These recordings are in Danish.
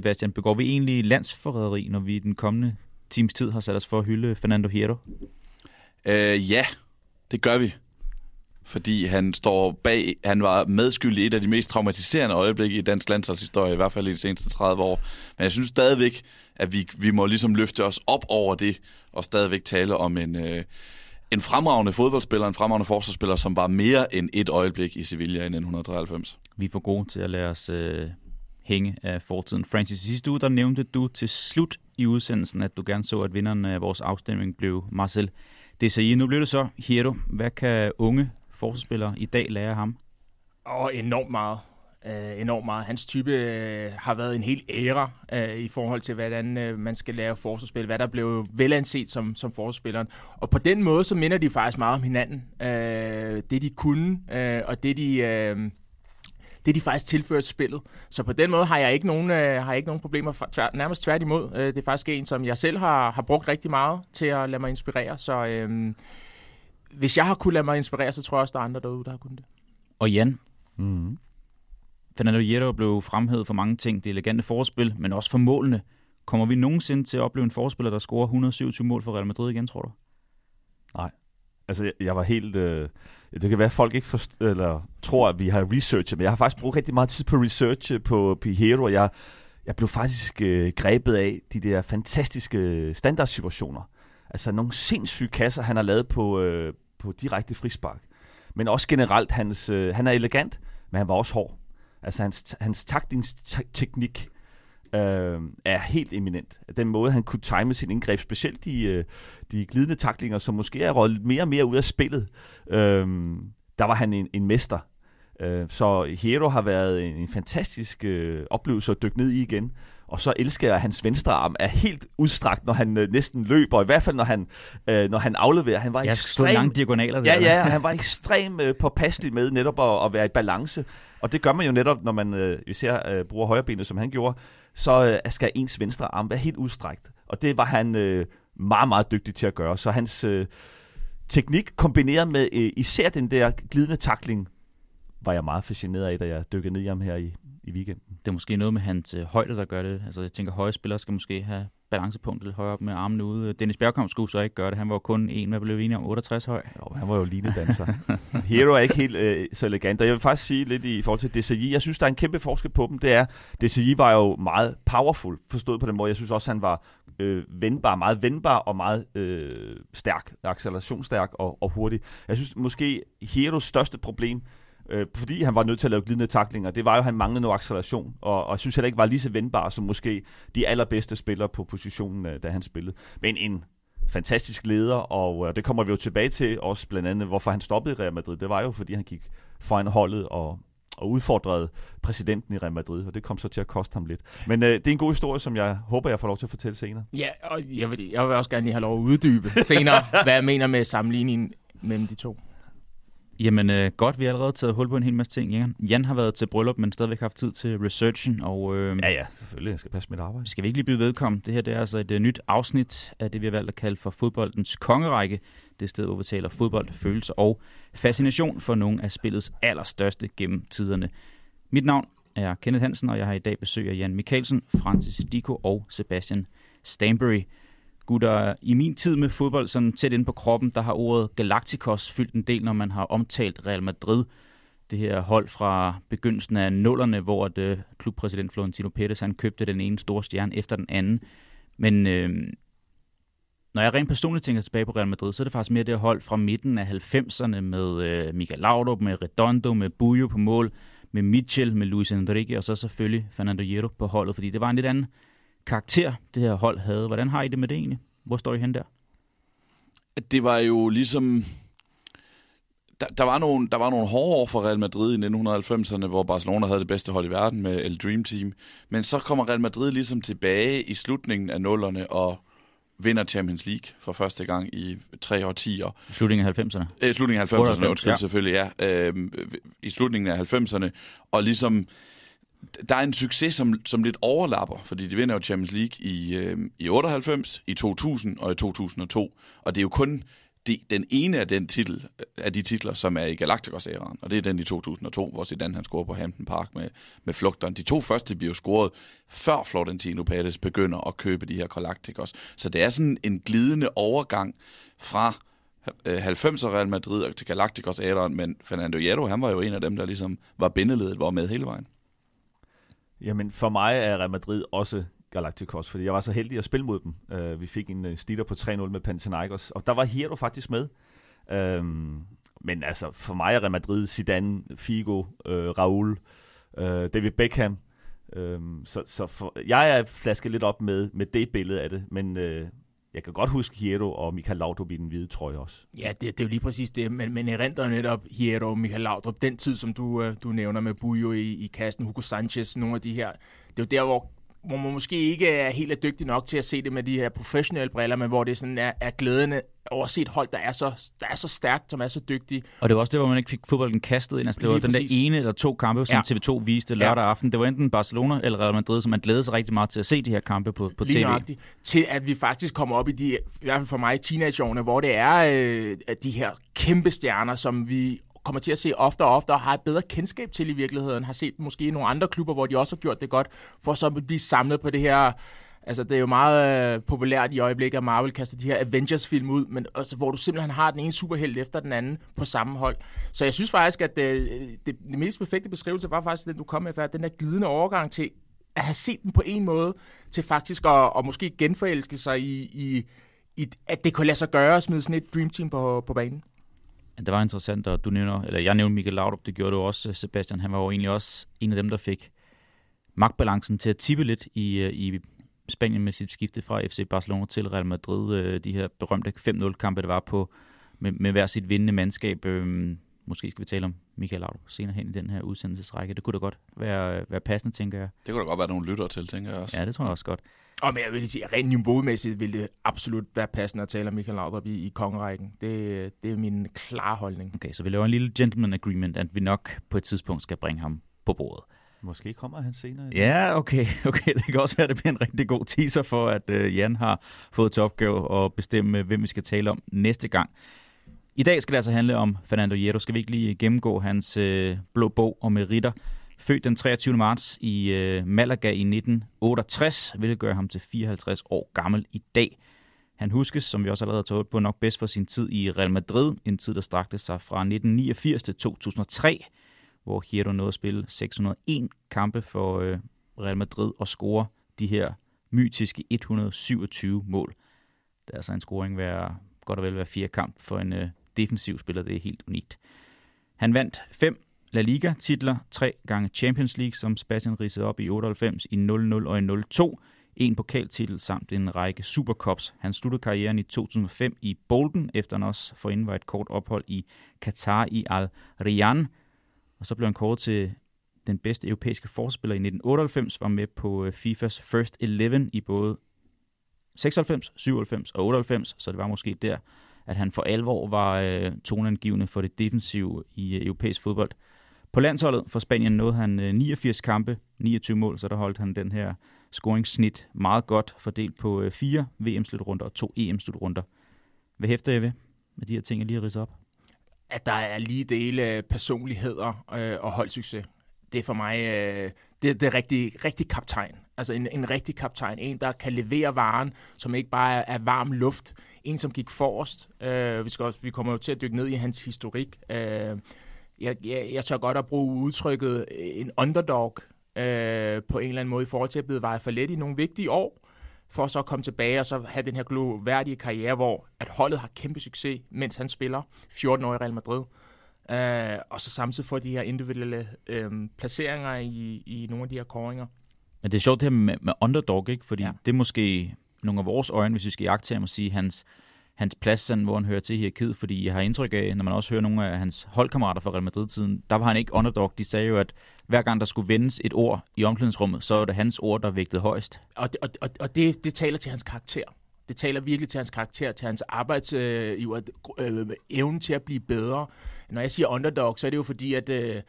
Sebastian, begår vi egentlig landsforræderi, når vi i den kommende times tid har sat os for at hylde Fernando Hierro? Øh, ja, det gør vi. Fordi han står bag, han var medskyldig i et af de mest traumatiserende øjeblikke i dansk landsholdshistorie, i hvert fald i de seneste 30 år. Men jeg synes stadigvæk, at vi, vi må ligesom løfte os op over det, og stadigvæk tale om en, øh, en fremragende fodboldspiller, en fremragende forsvarsspiller, som var mere end et øjeblik i Sevilla i 1993. Vi er for gode til at lade os øh, hænge af fortiden. Francis, i sidste uge der nævnte du til slut i udsendelsen, at du gerne så, at vinderen af vores afstemning blev Marcel Desailly. Nu blev det så Hierro. Hvad kan unge forsvarsspillere i dag lære ham? Og enormt meget. Uh, enormt meget. Hans type uh, har været en hel æra uh, i forhold til, hvordan uh, man skal lære forsvarsspil, hvad der blev velanset som, som forsvarsspilleren. Og på den måde, så minder de faktisk meget om hinanden. Uh, det de kunne, uh, og det de... Uh, det de faktisk tilført spillet. Så på den måde har jeg ikke nogen, øh, har jeg ikke nogen problemer, for, tvær, nærmest tværtimod. Øh, det er faktisk en, som jeg selv har, har brugt rigtig meget til at lade mig inspirere. Så øh, hvis jeg har kunnet lade mig inspirere, så tror jeg også, der er andre derude, der har kunnet det. Og Jan, mm. Fernando Hierro blev fremhævet for mange ting, det elegante forspil, men også for målene. Kommer vi nogensinde til at opleve en forspiller, der scorer 127 mål for Real Madrid igen, tror du? Nej. Altså, jeg, jeg var helt... Øh, det kan være, at folk ikke forst- eller tror, at vi har researchet, men jeg har faktisk brugt rigtig meget tid på research øh, på, Pihero, og jeg, jeg blev faktisk øh, grebet af de der fantastiske standardsituationer. Altså nogle sindssyge kasser, han har lavet på, øh, på direkte frispark. Men også generelt, hans, øh, han er elegant, men han var også hård. Altså hans, hans taktingsteknik øh, er helt eminent. Den måde, han kunne time sin indgreb, specielt de, øh, de glidende taklinger, som måske er røget mere og mere ud af spillet, øh, der var han en, en mester. Øh, så Hero har været en, en fantastisk øh, oplevelse at dykke ned i igen. Og så elsker jeg, at hans venstre arm er helt udstrakt, når han øh, næsten løber. I hvert fald, når han, øh, når han afleverer. Han var jeg ekstrem... langt diagonaler der. Ja, ja, han var ekstremt øh, påpasselig med netop at, at være i balance. Og det gør man jo netop, når man øh, især øh, bruger højrebenet, som han gjorde så øh, skal ens venstre arm være helt udstrækt. Og det var han øh, meget, meget dygtig til at gøre. Så hans øh, teknik kombineret med øh, især den der glidende takling, var jeg meget fascineret af, da jeg dykkede ned i ham her i, i weekenden. Det er måske noget med hans øh, højde, der gør det. Altså jeg tænker, høje spillere skal måske have balancepunktet lidt højere op med armene ude. Dennis Bergkamp skulle så ikke gøre det. Han var kun en, hvad blev enige om, 68 høj. Jo, han var jo danser. Hero er ikke helt øh, så elegant. Og jeg vil faktisk sige lidt i forhold til DCI. Jeg synes, der er en kæmpe forskel på dem. Det er, DCI var jo meget powerful, forstået på den måde. Jeg synes også, han var øh, vendbar, meget vendbar og meget øh, stærk, accelerationsstærk og, og hurtig. Jeg synes måske, Heros største problem, øh, fordi han var nødt til at lave glidende taklinger, det var jo, at han manglede noget acceleration, og, og jeg synes heller ikke var lige så vendbar som måske de allerbedste spillere på positionen, øh, da han spillede. Men en fantastisk leder, og øh, det kommer vi jo tilbage til, også blandt andet, hvorfor han stoppede i Real Madrid. Det var jo, fordi han gik foran holdet og, og udfordrede præsidenten i Real Madrid, og det kom så til at koste ham lidt. Men øh, det er en god historie, som jeg håber, jeg får lov til at fortælle senere. Ja, og jeg vil, jeg vil også gerne lige have lov at uddybe senere, hvad jeg mener med sammenligningen mellem de to. Jamen øh, godt, vi har allerede taget hul på en hel masse ting. Jan, Jan har været til bryllup, men stadigvæk haft tid til researchen. Og, øh, ja, ja, selvfølgelig. Jeg skal passe mit arbejde. Skal vi ikke lige blive vedkommen? Det her det er altså et uh, nyt afsnit af det, vi har valgt at kalde for fodboldens kongerække. Det sted, hvor vi taler fodbold, følelser og fascination for nogle af spillets allerstørste gennem tiderne. Mit navn er Kenneth Hansen, og jeg har i dag besøg af Jan Mikkelsen, Francis Diko og Sebastian Stanbury gutter, i min tid med fodbold sådan tæt ind på kroppen, der har ordet Galacticos fyldt en del, når man har omtalt Real Madrid. Det her hold fra begyndelsen af nullerne, hvor det, øh, klubpræsident Florentino Pérez han købte den ene store stjerne efter den anden. Men øh, når jeg rent personligt tænker tilbage på Real Madrid, så er det faktisk mere det hold fra midten af 90'erne med øh, Michael Laudrup, med Redondo, med Bujo på mål, med Mitchell, med Luis Enrique og så selvfølgelig Fernando Hierro på holdet, fordi det var en lidt anden karakter, det her hold havde. Hvordan har I det med det egentlig? Hvor står I hen der? Det var jo ligesom der, der, var nogle, der var nogle hårde år for Real Madrid i 1990'erne, hvor Barcelona havde det bedste hold i verden med El Dream Team. Men så kommer Real Madrid ligesom tilbage i slutningen af nullerne og vinder Champions League for første gang i tre årtier. Slutningen af 90'erne? Øh, slutningen af 90'erne, 98, undskyld, ja. selvfølgelig, ja. Øh, I slutningen af 90'erne. Og ligesom, der er en succes, som, som lidt overlapper, fordi de vinder jo Champions League i, øh, i 98, i 2000 og i 2002. Og det er jo kun de, den ene af, den titel, af de titler, som er i Galacticos-æraen, og det er den i 2002, hvor Zidane han scorer på Hampton Park med, med flugteren. De to første bliver scoret, før Florentino Pérez begynder at købe de her Galacticos. Så det er sådan en glidende overgang fra øh, 90'er Real Madrid og til Galacticos æraen, men Fernando Hierro, han var jo en af dem, der ligesom var bindeledet, var med hele vejen. Jamen, for mig er Real Madrid også Galacticos, fordi jeg var så heldig at spille mod dem. Uh, vi fik en uh, snitter på 3-0 med Panathinaikos, og der var Hierro faktisk med. Uh, men altså, for mig er Real Madrid Zidane, Figo, øh, uh, Raul, uh, øh, David Beckham. Uh, så så for, jeg er flasket lidt op med, med det billede af det, men uh, jeg kan godt huske Hierro og Michael Laudrup i den hvide trøje også. Ja, det, det er jo lige præcis det, men, men erindrer netop Hierro og Michael Laudrup, den tid, som du, øh, du nævner med Bujo i, i kassen, Hugo Sanchez, nogle af de her, det er jo der, hvor hvor man måske ikke er helt er dygtig nok til at se det med de her professionelle briller, men hvor det sådan er, er glædende over at se et hold, der er, så, der er så stærkt, som er så dygtig. Og det var også det, hvor man ikke fik fodbolden kastet ind. Altså, det var Lige den præcis. der ene eller to kampe, som Ja. TV2 viste lørdag aften. Det var enten Barcelona eller Real Madrid, som man glædede sig rigtig meget til at se de her kampe på, på Lige tv. nøjagtigt, til at vi faktisk kommer op i de, i hvert fald for mig, teenageårene, hvor det er øh, at de her kæmpe stjerner, som vi kommer til at se ofte og ofte, og har et bedre kendskab til i virkeligheden, har set måske nogle andre klubber, hvor de også har gjort det godt, for så at blive samlet på det her Altså, det er jo meget øh, populært i øjeblikket, at Marvel kaster de her Avengers-film ud, men også, hvor du simpelthen har den ene superhelt efter den anden på samme hold. Så jeg synes faktisk, at øh, det, det mest perfekte beskrivelse var faktisk den, du kom med, den der glidende overgang til at have set den på en måde, til faktisk at, at måske genforelske sig i, i, i, at det kunne lade sig gøre at smide sådan et Dream Team på, på banen. Ja, Det var interessant, og du nævner, eller jeg nævnte Michael Laudrup, det gjorde du også, øh, Sebastian. Han var jo egentlig også en af dem, der fik magtbalancen til at tippe lidt i, øh, i Spanien med sit skifte fra FC Barcelona til Real Madrid. Øh, de her berømte 5-0-kampe, der var på med, med hver sit vindende mandskab. Øhm, måske skal vi tale om Michael Laudrup senere hen i den her udsendelsesrække. Det kunne da godt være, være passende, tænker jeg. Det kunne da godt være nogle lyttere til, tænker jeg også. Ja, det tror jeg også godt. Og men jeg vil sige, rent niveaumæssigt vil det absolut være passende at tale om Michael Laudrup i, i kongerækken. Det, det er min klare holdning. Okay, så vi laver en lille gentleman agreement, at vi nok på et tidspunkt skal bringe ham på bordet. Måske kommer han senere. Ja, okay, okay. Det kan også være, at det bliver en rigtig god teaser for, at øh, Jan har fået til opgave at bestemme, hvem vi skal tale om næste gang. I dag skal det altså handle om Fernando Hierro. Skal vi ikke lige gennemgå hans øh, blå bog og meritter? Født den 23. marts i øh, Malaga i 1968, hvilket gør ham til 54 år gammel i dag. Han huskes, som vi også allerede har taget på, nok bedst for sin tid i Real Madrid, en tid, der strakte sig fra 1989 til 2003, hvor Hierro nåede at spille 601 kampe for øh, Real Madrid og score de her mytiske 127 mål. Det er altså en scoring hver, godt og vel hver fire kamp for en øh, defensiv spiller. Det er helt unikt. Han vandt fem La Liga-titler, tre gange Champions League, som Sebastian ridsede op i 98, i 00 og i 02, en pokaltitel samt en række Supercups. Han sluttede karrieren i 2005 i Bolton, efter han også forinden var et kort ophold i Qatar i Al Riyadh. Og så blev han kåret til den bedste europæiske forspiller i 1998, var med på øh, FIFAs First 11 i både 96, 97 og 98, så det var måske der, at han for alvor var øh, toneangivende for det defensive i øh, europæisk fodbold. På landsholdet for Spanien nåede han øh, 89 kampe, 29 mål, så der holdt han den her scoringssnit meget godt fordelt på øh, fire VM-slutrunder og to EM-slutrunder. Hvad hæfter jeg ved med de her ting, jeg lige har ridset op? At der er lige dele personligheder øh, og holdsucces. Det er for mig øh, det, det er rigtig, rigtig kaptajn. Altså en, en rigtig kaptajn. En, der kan levere varen, som ikke bare er, er varm luft. En, som gik forrest. Øh, vi, skal også, vi kommer jo til at dykke ned i hans historik. Øh, jeg, jeg, jeg tør godt at bruge udtrykket en underdog øh, på en eller anden måde i forhold til at blive vejet for let i nogle vigtige år, for så at komme tilbage og så have den her gloværdige karriere, hvor at holdet har kæmpe succes, mens han spiller 14 år i Real Madrid. Øh, og så samtidig få de her individuelle øh, placeringer i, i nogle af de her kåringer. Men det er sjovt det her med, med underdog, ikke? Fordi ja. det er måske nogle af vores øjne, hvis vi skal jagte ham og sige, hans, hans plads, sådan, hvor han hører til i hierarkiet, fordi jeg har indtryk af, når man også hører nogle af hans holdkammerater fra Real Madrid-tiden, der var han ikke underdog. De sagde jo, at hver gang der skulle vendes et ord i omklædningsrummet, så var det hans ord, der vægtede højst. Og, og, og, og det, det taler til hans karakter. Det taler virkelig til hans karakter, til hans arbejds øh, øh, evne til at blive bedre. Når jeg siger underdog, så er det jo fordi, at øh,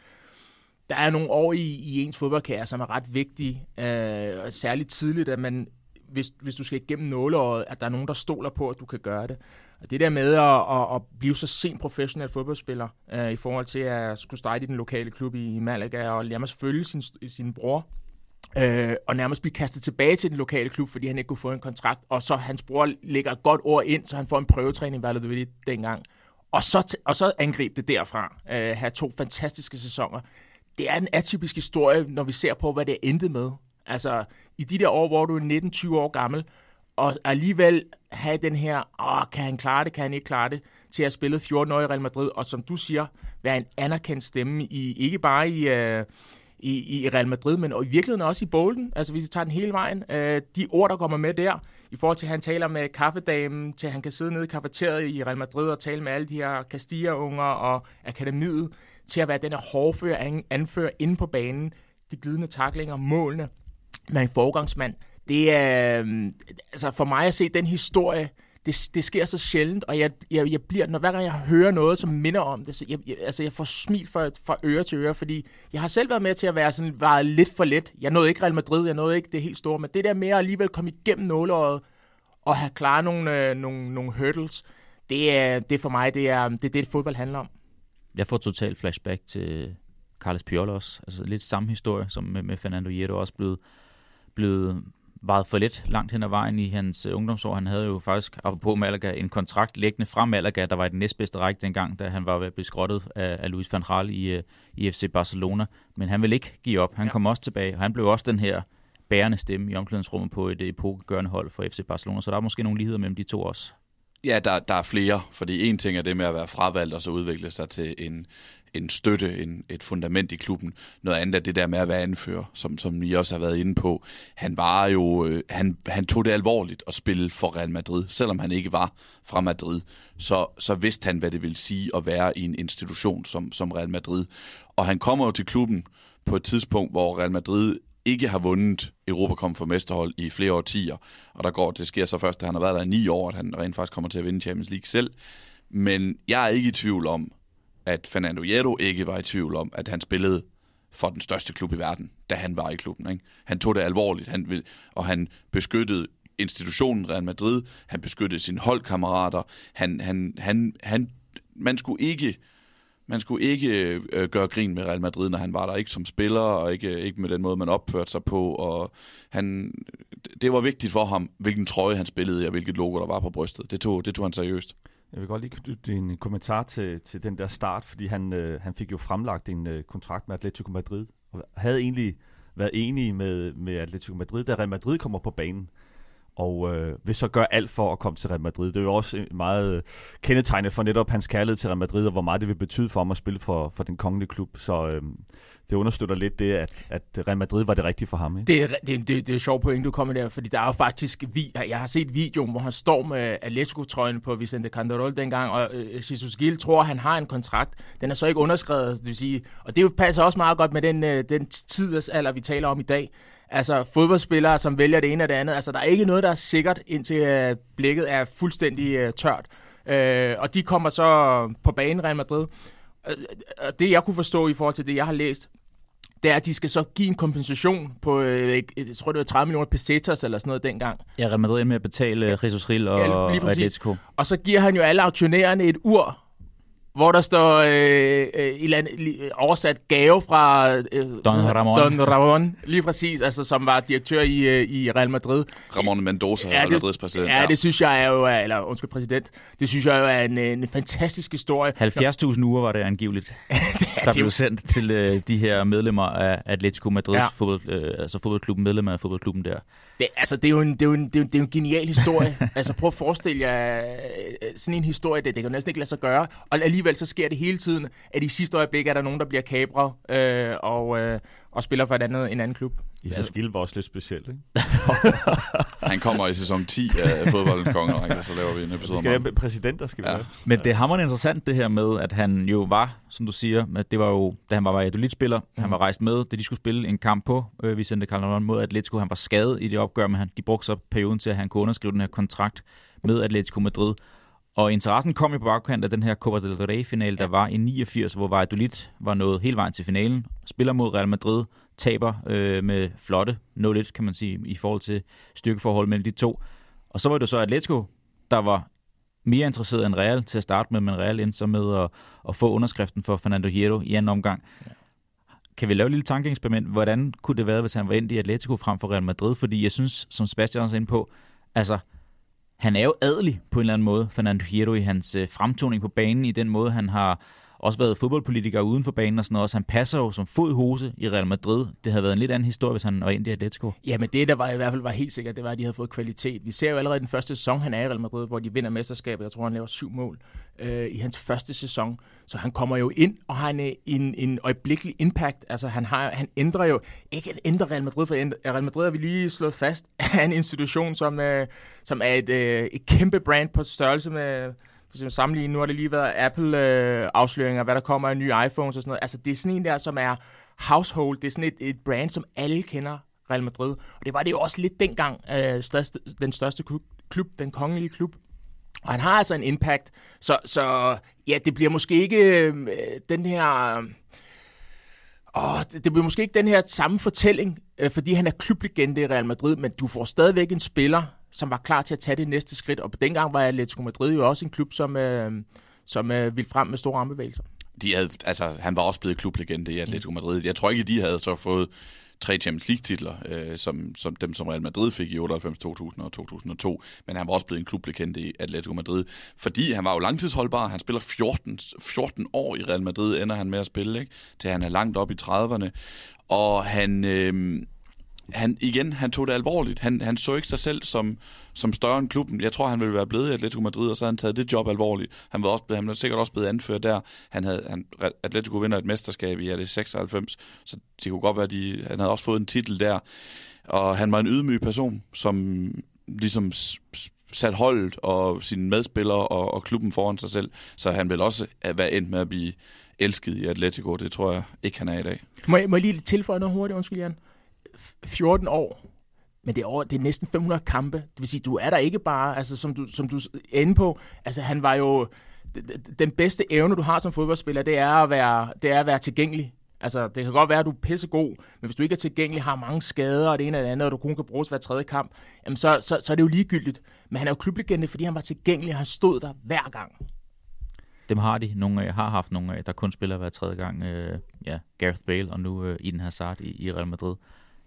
der er nogle år i, i ens fodboldkarriere, som er ret vigtige. Øh, og særligt tidligt, at man, hvis, hvis du skal igennem nåleåret, at der er nogen, der stoler på, at du kan gøre det. Og det der med at, at, at blive så sent professionel fodboldspiller, øh, i forhold til at skulle starte i den lokale klub i Malaga, og nærmest følge sin, sin bror, øh, og nærmest blive kastet tilbage til den lokale klub, fordi han ikke kunne få en kontrakt, og så hans bror lægger et godt ord ind, så han får en prøvetræning, hvad det dengang. Og så, og så angribe det derfra. Øh, have to fantastiske sæsoner. Det er en atypisk historie, når vi ser på, hvad det endte med. Altså, i de der år, hvor du er 19-20 år gammel, og alligevel have den her, åh, kan han klare det, kan han ikke klare det, til at spille 14 år i Real Madrid, og som du siger, være en anerkendt stemme, i ikke bare i, øh, i, i Real Madrid, men og i virkeligheden også i Bolden, altså hvis vi tager den hele vejen. Øh, de ord, der kommer med der, i forhold til, at han taler med kaffedamen, til at han kan sidde nede i kafeteriet i Real Madrid og tale med alle de her Castilla-unger og akademiet, til at være den her hårdfører anfører inde på banen, de glidende taklinger, målene, være en forgangsmand. Det er, øhm, altså for mig at se den historie, det, det sker så sjældent, og jeg, jeg, jeg bliver, når hver gang jeg hører noget, som minder om det, så jeg, jeg, altså jeg får smil fra, fra øre til øre, fordi jeg har selv været med til at være sådan, var lidt for let. Jeg nåede ikke Real Madrid, jeg nåede ikke det helt store, men det der med at alligevel komme igennem nåleåret, og have klaret nogle, øh, nogle, nogle hurdles, det er, det for mig, det er det, er det fodbold handler om. Jeg får totalt flashback til Carles Puyol også. Altså lidt samme historie som med, med Fernando Hierro også blevet, blevet varet for lidt langt hen ad vejen i hans uh, ungdomsår. Han havde jo faktisk, apropos Malaga, en kontrakt liggende fra Malaga, der var i den næstbedste række dengang, da han var ved at blive skrottet af, af Luis van Gaal i, uh, i FC Barcelona. Men han vil ikke give op. Han ja. kom også tilbage, og han blev også den her bærende stemme i omklædningsrummet på et epokegørende hold for FC Barcelona. Så der er måske nogle ligheder mellem de to også. Ja, der, der er flere, fordi en ting er det med at være fravalgt og så udvikle sig til en, en støtte, en, et fundament i klubben. Noget andet er det der med at være anfører, som, som I også har været inde på. Han var jo, øh, han, han tog det alvorligt at spille for Real Madrid, selvom han ikke var fra Madrid. Så, så vidste han, hvad det vil sige at være i en institution som, som Real Madrid. Og han kommer jo til klubben på et tidspunkt, hvor Real Madrid ikke har vundet Europa for mesterhold i flere årtier. Og der går, det sker så først, da han har været der i ni år, at han rent faktisk kommer til at vinde Champions League selv. Men jeg er ikke i tvivl om, at Fernando Hierro ikke var i tvivl om, at han spillede for den største klub i verden, da han var i klubben. Ikke? Han tog det alvorligt, han vil, og han beskyttede institutionen Real Madrid, han beskyttede sine holdkammerater, han, han, han, han, man skulle ikke man skulle ikke øh, gøre grin med Real Madrid, når han var der. Ikke som spiller, og ikke, ikke med den måde, man opførte sig på. Og han, det var vigtigt for ham, hvilken trøje han spillede i, og hvilket logo der var på brystet. Det tog, det tog han seriøst. Jeg vil godt lige knytte en kommentar til, til den der start, fordi han, øh, han fik jo fremlagt en øh, kontrakt med Atletico Madrid, og havde egentlig været enig med, med Atletico Madrid, da Real Madrid kommer på banen og øh, vil så gøre alt for at komme til Real Madrid. Det er jo også øh, meget øh, kendetegnende for netop hans kærlighed til Real Madrid, og hvor meget det vil betyde for ham at spille for, for den kongelige klub. Så øh, det understøtter lidt det, at, at Real Madrid var det rigtige for ham. Ikke? Det, er, det, det, det er sjovt point, du kommer der, fordi der er jo faktisk, vi, jeg har set videoen, hvor han står med Atletico-trøjen på Vicente Canderol dengang, og øh, Jesus Gil tror, han har en kontrakt. Den er så ikke underskrevet, det vil sige, og det passer også meget godt med den, øh, den tidsalder, vi taler om i dag. Altså fodboldspillere, som vælger det ene og det andet. Altså der er ikke noget, der er sikkert, indtil uh, blikket er fuldstændig uh, tørt. Uh, og de kommer så på banen Real Madrid. Uh, det jeg kunne forstå i forhold til det, jeg har læst, det er, at de skal så give en kompensation på, uh, jeg tror det var 30 millioner pesetas eller sådan noget dengang. Ja, Real Madrid med at betale. Jesus Ril og, ja, og Atletico. Og så giver han jo alle aktionærerne et ur, hvor der står øh, øh, eller oversat gave fra øh, Don Ramon. Don Ramon, lige præcis, altså, som var direktør i, øh, i Real Madrid. Ramon Mendoza, ja, Real Madrids præsident. Ja, ja, det synes jeg er jo, eller undskyld, præsident, det synes jeg jo er en, en fantastisk historie. 70.000 uger var det angiveligt, det der blev sendt til øh, de her medlemmer af Atletico Madrids ja. fodbold, øh, altså fodboldklubben, medlemmer af fodboldklubben der. Det, altså, det er jo en, det er jo en, det er jo, det er jo en genial historie. altså, prøv at forestille jer øh, sådan en historie, det, det kan næsten ikke lade sig gøre. Og alligevel så sker det hele tiden, at i sidste øjeblik er der nogen, der bliver kabret øh, og, øh, og spiller for et andet, en anden klub. Isas var også lidt specielt, ikke? Han kommer i sæson 10 af fodboldens kongerække, og så laver vi en episode Vi skal om have præsidenter, skal vi Ja. have. Men det er hammerende interessant det her med, at han jo var, som du siger, at det var jo, da han var Valladolid-spiller, mm. han var rejst med, da de skulle spille en kamp på øh, Vicente Calderon mod Atletico. Han var skadet i det opgør, men han, de brugte så perioden til, at han kunne underskrive den her kontrakt med Atletico Madrid. Og interessen kom jo på bagkant af den her Copa del Rey-finale, der var i 89, hvor Valladolid var nået hele vejen til finalen. Spiller mod Real Madrid, taber øh, med flotte 0-1, kan man sige, i forhold til styrkeforhold mellem de to. Og så var det så Atletico, der var mere interesseret end Real til at starte med, men Real endte så med at, at få underskriften for Fernando Hierro i anden omgang. Ja. Kan vi lave et lille tankeeksperiment? Hvordan kunne det være, hvis han var endt i Atletico frem for Real Madrid? Fordi jeg synes, som Sebastian også er inde på, altså, han er jo adelig på en eller anden måde, Fernando Hierro, i hans øh, fremtoning på banen, i den måde, han har også været fodboldpolitiker uden for banen og sådan noget. Også han passer jo som fod i hose i Real Madrid. Det havde været en lidt anden historie, hvis han var ind i Atletico. Ja, men det, der var i hvert fald var helt sikkert, det var, at de havde fået kvalitet. Vi ser jo allerede den første sæson, han er i Real Madrid, hvor de vinder mesterskabet. Jeg tror, han laver syv mål øh, i hans første sæson. Så han kommer jo ind og har en, en, en øjeblikkelig impact. Altså, han, har, han ændrer jo, ikke ændrer Real Madrid, for Real Madrid har vi lige slået fast, er en institution, som, øh, som er et, øh, et kæmpe brand på størrelse med for eksempel sammenligne, nu har det lige været Apple-afsløringer, hvad der kommer af nye iPhones og sådan noget. Altså, det er sådan en der, som er household. Det er sådan et, et brand, som alle kender Real Madrid. Og det var det jo også lidt dengang, øh, største, den største klub, klub, den kongelige klub. Og han har altså en impact. Så, så ja, det bliver måske ikke øh, den her... Åh, det, det bliver måske ikke den her samme fortælling, øh, fordi han er klublegende i Real Madrid, men du får stadigvæk en spiller, som var klar til at tage det næste skridt. Og på dengang var Atletico Madrid jo også en klub, som, øh, som øh, ville frem med store armbevægelser. De havde, altså, han var også blevet klublegende i Atletico Madrid. Jeg tror ikke, de havde så fået tre Champions League-titler, øh, som, som dem, som Real Madrid fik i 98, 2000 og 2002. Men han var også blevet en klublegende i Atletico Madrid, fordi han var jo langtidsholdbar. Han spiller 14, 14 år i Real Madrid, ender han med at spille, ikke? til han er langt op i 30'erne. Og han... Øh, han, igen, han tog det alvorligt. Han, han så ikke sig selv som, som større end klubben. Jeg tror, han ville være blevet i Atletico Madrid, og så havde han taget det job alvorligt. Han var, også blevet, han var sikkert også blevet anført der. Han havde, han, Atletico vinder et mesterskab i ja, det 96, så det kunne godt være, de, han havde også fået en titel der. Og han var en ydmyg person, som ligesom sat holdet og sine medspillere og, og klubben foran sig selv. Så han vil også være endt med at blive elsket i Atletico. Det tror jeg ikke, han er i dag. Må jeg, må jeg lige tilføje noget hurtigt, undskyld Jan? 14 år, men det er, over, det er næsten 500 kampe. Det vil sige, du er der ikke bare, altså, som, du, som du er inde på. Altså, han var jo... Den bedste evne, du har som fodboldspiller, det er at være, det er at være tilgængelig. Altså, det kan godt være, at du er pissegod, men hvis du ikke er tilgængelig, har mange skader og det ene og det andet, og du kun kan bruges hver tredje kamp, jamen så, så, så er det jo ligegyldigt. Men han er jo klublegende, fordi han var tilgængelig, og han stod der hver gang. Dem har de. Nogle af, har haft nogle af, der kun spiller hver tredje gang. Øh, ja, Gareth Bale og nu øh, Eden Hazard i, i Real Madrid.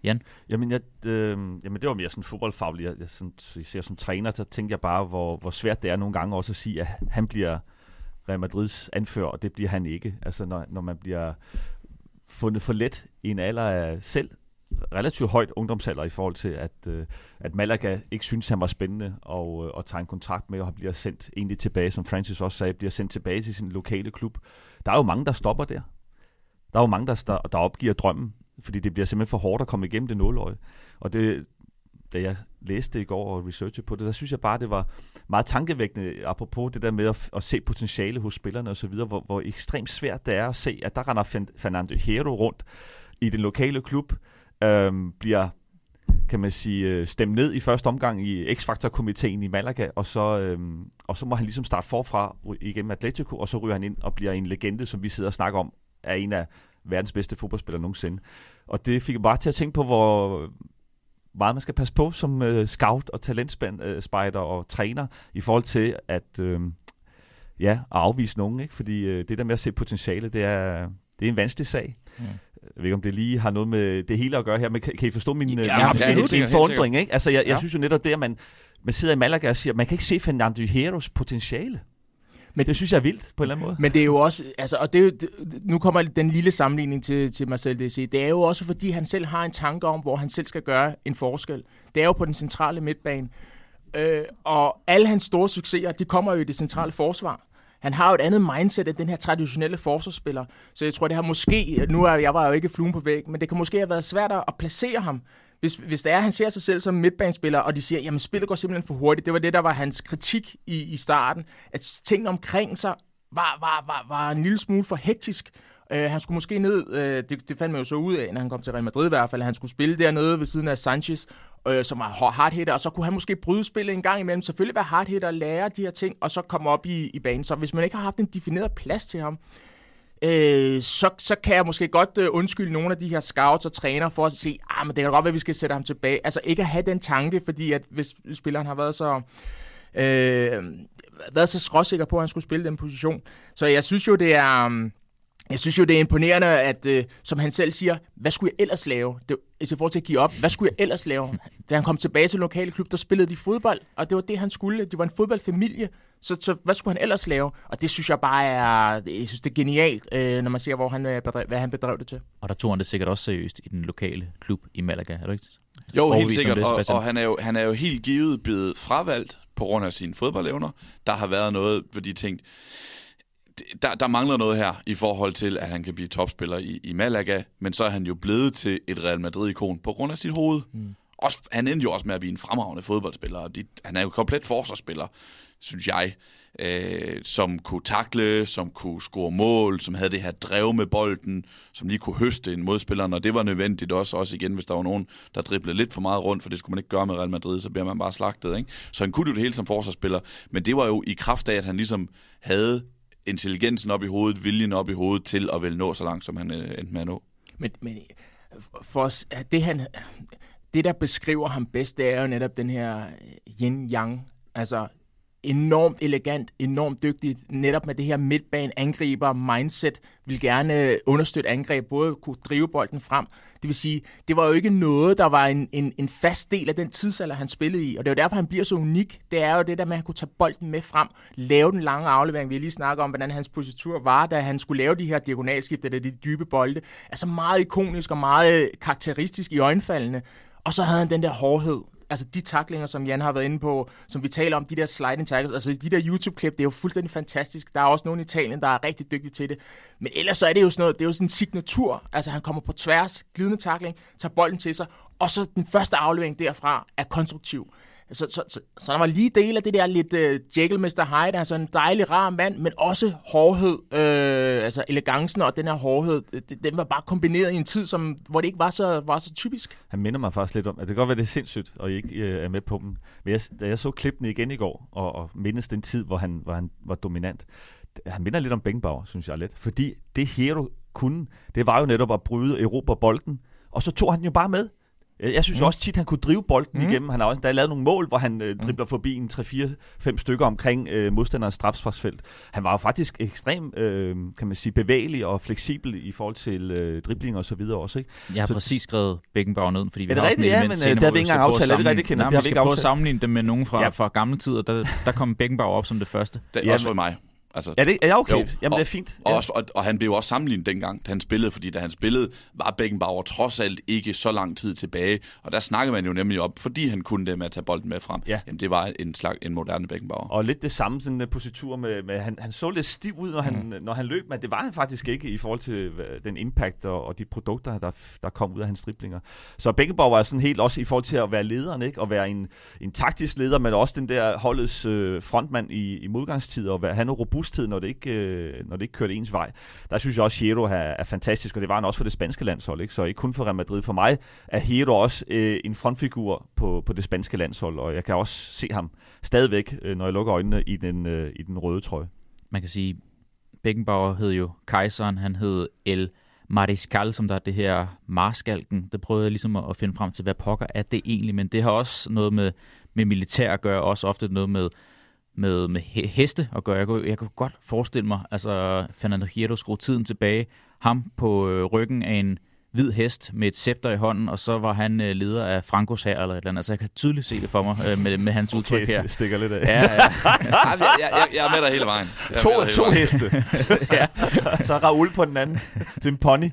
Jan? Jamen, jeg, øh, jamen det var mere sådan fodboldfaglig. Jeg, jeg, sådan, jeg ser som træner, så tænkte jeg bare, hvor, hvor svært det er nogle gange også at sige, at han bliver Real Madrids anfører, og det bliver han ikke. Altså, når, når man bliver fundet for let i en alder af selv relativt højt ungdomsalder i forhold til, at, øh, at Malaga ikke synes, han var spændende og, øh, og tage en kontrakt med, og bliver sendt egentlig tilbage, som Francis også sagde, bliver sendt tilbage til sin lokale klub. Der er jo mange, der stopper der. Der er jo mange, der, der opgiver drømmen fordi det bliver simpelthen for hårdt at komme igennem det nåløje. Og det, da jeg læste det i går og researchede på det, der synes jeg bare, det var meget tankevækkende, apropos det der med at, at se potentiale hos spillerne osv., hvor, hvor ekstremt svært det er at se, at der render Fernando Hero rundt i den lokale klub, øhm, bliver kan man sige, øh, stemt ned i første omgang i X-Factor-komiteen i Malaga, og så, øhm, og så må han ligesom starte forfra igennem Atletico, og så ryger han ind og bliver en legende, som vi sidder og snakker om, er en af verdens bedste fodboldspiller nogensinde. Og det fik mig bare til at tænke på, hvor meget man skal passe på som uh, scout og talentspejder uh, og træner i forhold til at, uh, ja, at afvise nogen. Ikke? Fordi uh, det der med at se potentiale, det er, det er en vanskelig sag. Mm. Jeg ved ikke, om det lige har noget med det hele at gøre her, men kan, kan I forstå min, ja, min, min, min forundring? Ikke? Altså, jeg, ja. jeg synes jo netop det, at man, man sidder i Malaga og siger, at man kan ikke se Fernando Hierros potentiale. Men det synes jeg er vildt på en eller anden måde. Men det er jo også, altså, og det er jo, det, nu kommer den lille sammenligning til, til Marcel DC. Det er jo også, fordi han selv har en tanke om, hvor han selv skal gøre en forskel. Det er jo på den centrale midtbane. Øh, og alle hans store succeser, de kommer jo i det centrale forsvar. han har jo et andet mindset end den her traditionelle forsvarsspiller. Så jeg tror, det har måske, nu er jeg var jo ikke fluen på væg, men det kan måske have været svært at placere ham. Hvis, hvis det er, at han ser sig selv som midtbanespiller, og de siger, jamen spillet går simpelthen for hurtigt. Det var det, der var hans kritik i, i starten. At tingene omkring sig var, var, var, var en lille smule for hektisk. Uh, han skulle måske ned, uh, det, det fandt man jo så ud af, når han kom til Real Madrid i hvert fald, at han skulle spille dernede ved siden af Sanchez, uh, som var hardhitter, og så kunne han måske bryde spillet en gang imellem. Selvfølgelig være hardhitter lære de her ting, og så komme op i, i banen. Så hvis man ikke har haft en defineret plads til ham, øh, så, så kan jeg måske godt øh, undskylde nogle af de her scouts og træner for at sige, ah, men det kan godt være, at vi skal sætte ham tilbage. Altså ikke at have den tanke, fordi at hvis spilleren har været så... Øh, været så skråsikker på, at han skulle spille den position. Så jeg synes jo, det er... Um, jeg synes jo, det er imponerende, at øh, som han selv siger, hvad skulle jeg ellers lave? Det, altså, i forhold til at give op, hvad skulle jeg ellers lave? Da han kom tilbage til lokale klub, der spillede de fodbold, og det var det, han skulle. Det var en fodboldfamilie, så, så hvad skulle han ellers lave? Og det synes jeg bare er, jeg synes, det er genialt, øh, når man ser, hvor han, øh, bedrev, hvad han bedrev det til. Og der tog han det sikkert også seriøst i den lokale klub i Malaga, er du ikke? Jo, helt sikkert, det, og, og han, er jo, han er jo helt givet blevet fravalgt på grund af sine fodboldevner. Der har været noget, hvor de tænkte, der, der mangler noget her i forhold til, at han kan blive topspiller i, i Malaga, men så er han jo blevet til et Real Madrid-ikon på grund af sit hoved. Mm. Også, han endte jo også med at blive en fremragende fodboldspiller, og de, han er jo komplet forsvarsspiller, synes jeg, øh, som kunne takle, som kunne score mål, som havde det her drev med bolden, som lige kunne høste en modspiller, og det var nødvendigt også, også igen, hvis der var nogen, der driblede lidt for meget rundt, for det skulle man ikke gøre med Real Madrid, så bliver man bare slagtet. Ikke? Så han kunne jo det hele som forsvarsspiller, men det var jo i kraft af, at han ligesom havde intelligensen op i hovedet, viljen op i hovedet til at vel nå så langt, som han øh, endte med at nå. Men, men for os, det, han, det, der beskriver ham bedst, det er jo netop den her øh, yin-yang. Altså enormt elegant, enormt dygtig, netop med det her midtbane angriber mindset, vil gerne øh, understøtte angreb, både kunne drive bolden frem. Det vil sige, det var jo ikke noget, der var en, en, en fast del af den tidsalder, han spillede i, og det er jo derfor, han bliver så unik. Det er jo det der med, at han kunne tage bolden med frem, lave den lange aflevering. Vi har lige snakket om, hvordan hans positur var, da han skulle lave de her diagonalskifter, de dybe bolde. Altså meget ikonisk og meget karakteristisk i øjenfaldene. Og så havde han den der hårdhed, altså de taklinger, som Jan har været inde på, som vi taler om, de der sliding tackles, altså de der YouTube-klip, det er jo fuldstændig fantastisk. Der er også nogen i Italien, der er rigtig dygtige til det. Men ellers så er det jo sådan noget, det er jo sådan en signatur. Altså han kommer på tværs, glidende takling, tager bolden til sig, og så den første aflevering derfra er konstruktiv. Så, så, så, så der var lige del af det der lidt øh, uh, Jekyll Mr. Hyde, altså en dejlig, rar mand, men også hårdhed, øh, altså elegancen og den her hårdhed, øh, det, den var bare kombineret i en tid, som, hvor det ikke var så, var så typisk. Han minder mig faktisk lidt om, at det kan godt være, det er sindssygt, og I ikke øh, er med på dem. Men jeg, da jeg så klippene igen i går, og, og mindes den tid, hvor han, hvor han var dominant, han minder lidt om Bengbauer, synes jeg lidt. Fordi det Hero kunne, det var jo netop at bryde Europa bolden, og så tog han jo bare med. Jeg synes mm. også tit, han kunne drive bolden mm. igennem. Han har også der er lavet nogle mål, hvor han øh, mm. dribler forbi en 3-4-5 stykker omkring øh, modstanderens strafsparksfelt. Han var jo faktisk ekstremt, øh, kan man sige, bevægelig og fleksibel i forhold til øh, dribling og så videre også. Ikke? Jeg har så, præcis skrevet Beckenbauer ned, fordi vi er har rigtigt, ja, men øh, det har vi ikke engang aftalt. Er det rigtigt, Kenneth? Nej, vi skal prøve at sammenligne dem med nogen fra, ja. fra gamle tider. Der, der kom Beckenbauer op som det første. Det er ja, også for mig. Altså, er, det, er jeg okay? Jo, Jamen, og, det er fint. Ja. Og, også, og, og han blev også sammenlignet dengang, da han spillede, fordi da han spillede, var Beckenbauer trods alt ikke så lang tid tilbage. Og der snakkede man jo nemlig op, fordi han kunne det med at tage bolden med frem. Ja. Jamen, det var en slags en moderne Beckenbauer. Og lidt det samme sådan en positur med, med han, han så lidt stiv ud, når, mm. han, når han løb, men det var han faktisk ikke i forhold til den impact og, og de produkter, der, der kom ud af hans driblinger. Så Beckenbauer var sådan helt også i forhold til at være lederen, ikke? og være en, en taktisk leder, men også den der holdets øh, frontmand i, i modgangstid, og være, have noget robusthed, når det ikke øh, når det ikke kørte ens vej. Der synes jeg også, at Hero er, er fantastisk, og det var han også for det spanske landshold, ikke? så ikke kun for Real Madrid. For mig er Hero også øh, en frontfigur på, på det spanske landshold, og jeg kan også se ham stadigvæk, øh, når jeg lukker øjnene i den, øh, i den røde trøje. Man kan sige, Beckenbauer hed jo kejseren, han hed El Mariscal, som der er det her marskalken. Det prøvede jeg ligesom at finde frem til, hvad pokker er det egentlig, men det har også noget med, med militær at gøre, også ofte noget med med, med heste at gøre. Jeg kunne, jeg kunne godt forestille mig, altså Fernando Hierro skrue tiden tilbage, ham på øh, ryggen af en hvid hest med et scepter i hånden, og så var han øh, leder af Frankos her eller et eller andet. Altså, jeg kan tydeligt se det for mig øh, med, med hans okay, udtryk her. det stikker lidt af. Ja, ja. jeg, jeg, jeg, er med dig hele vejen. Jeg to, to vejen. heste. ja. så Raul på den anden. Det er en pony.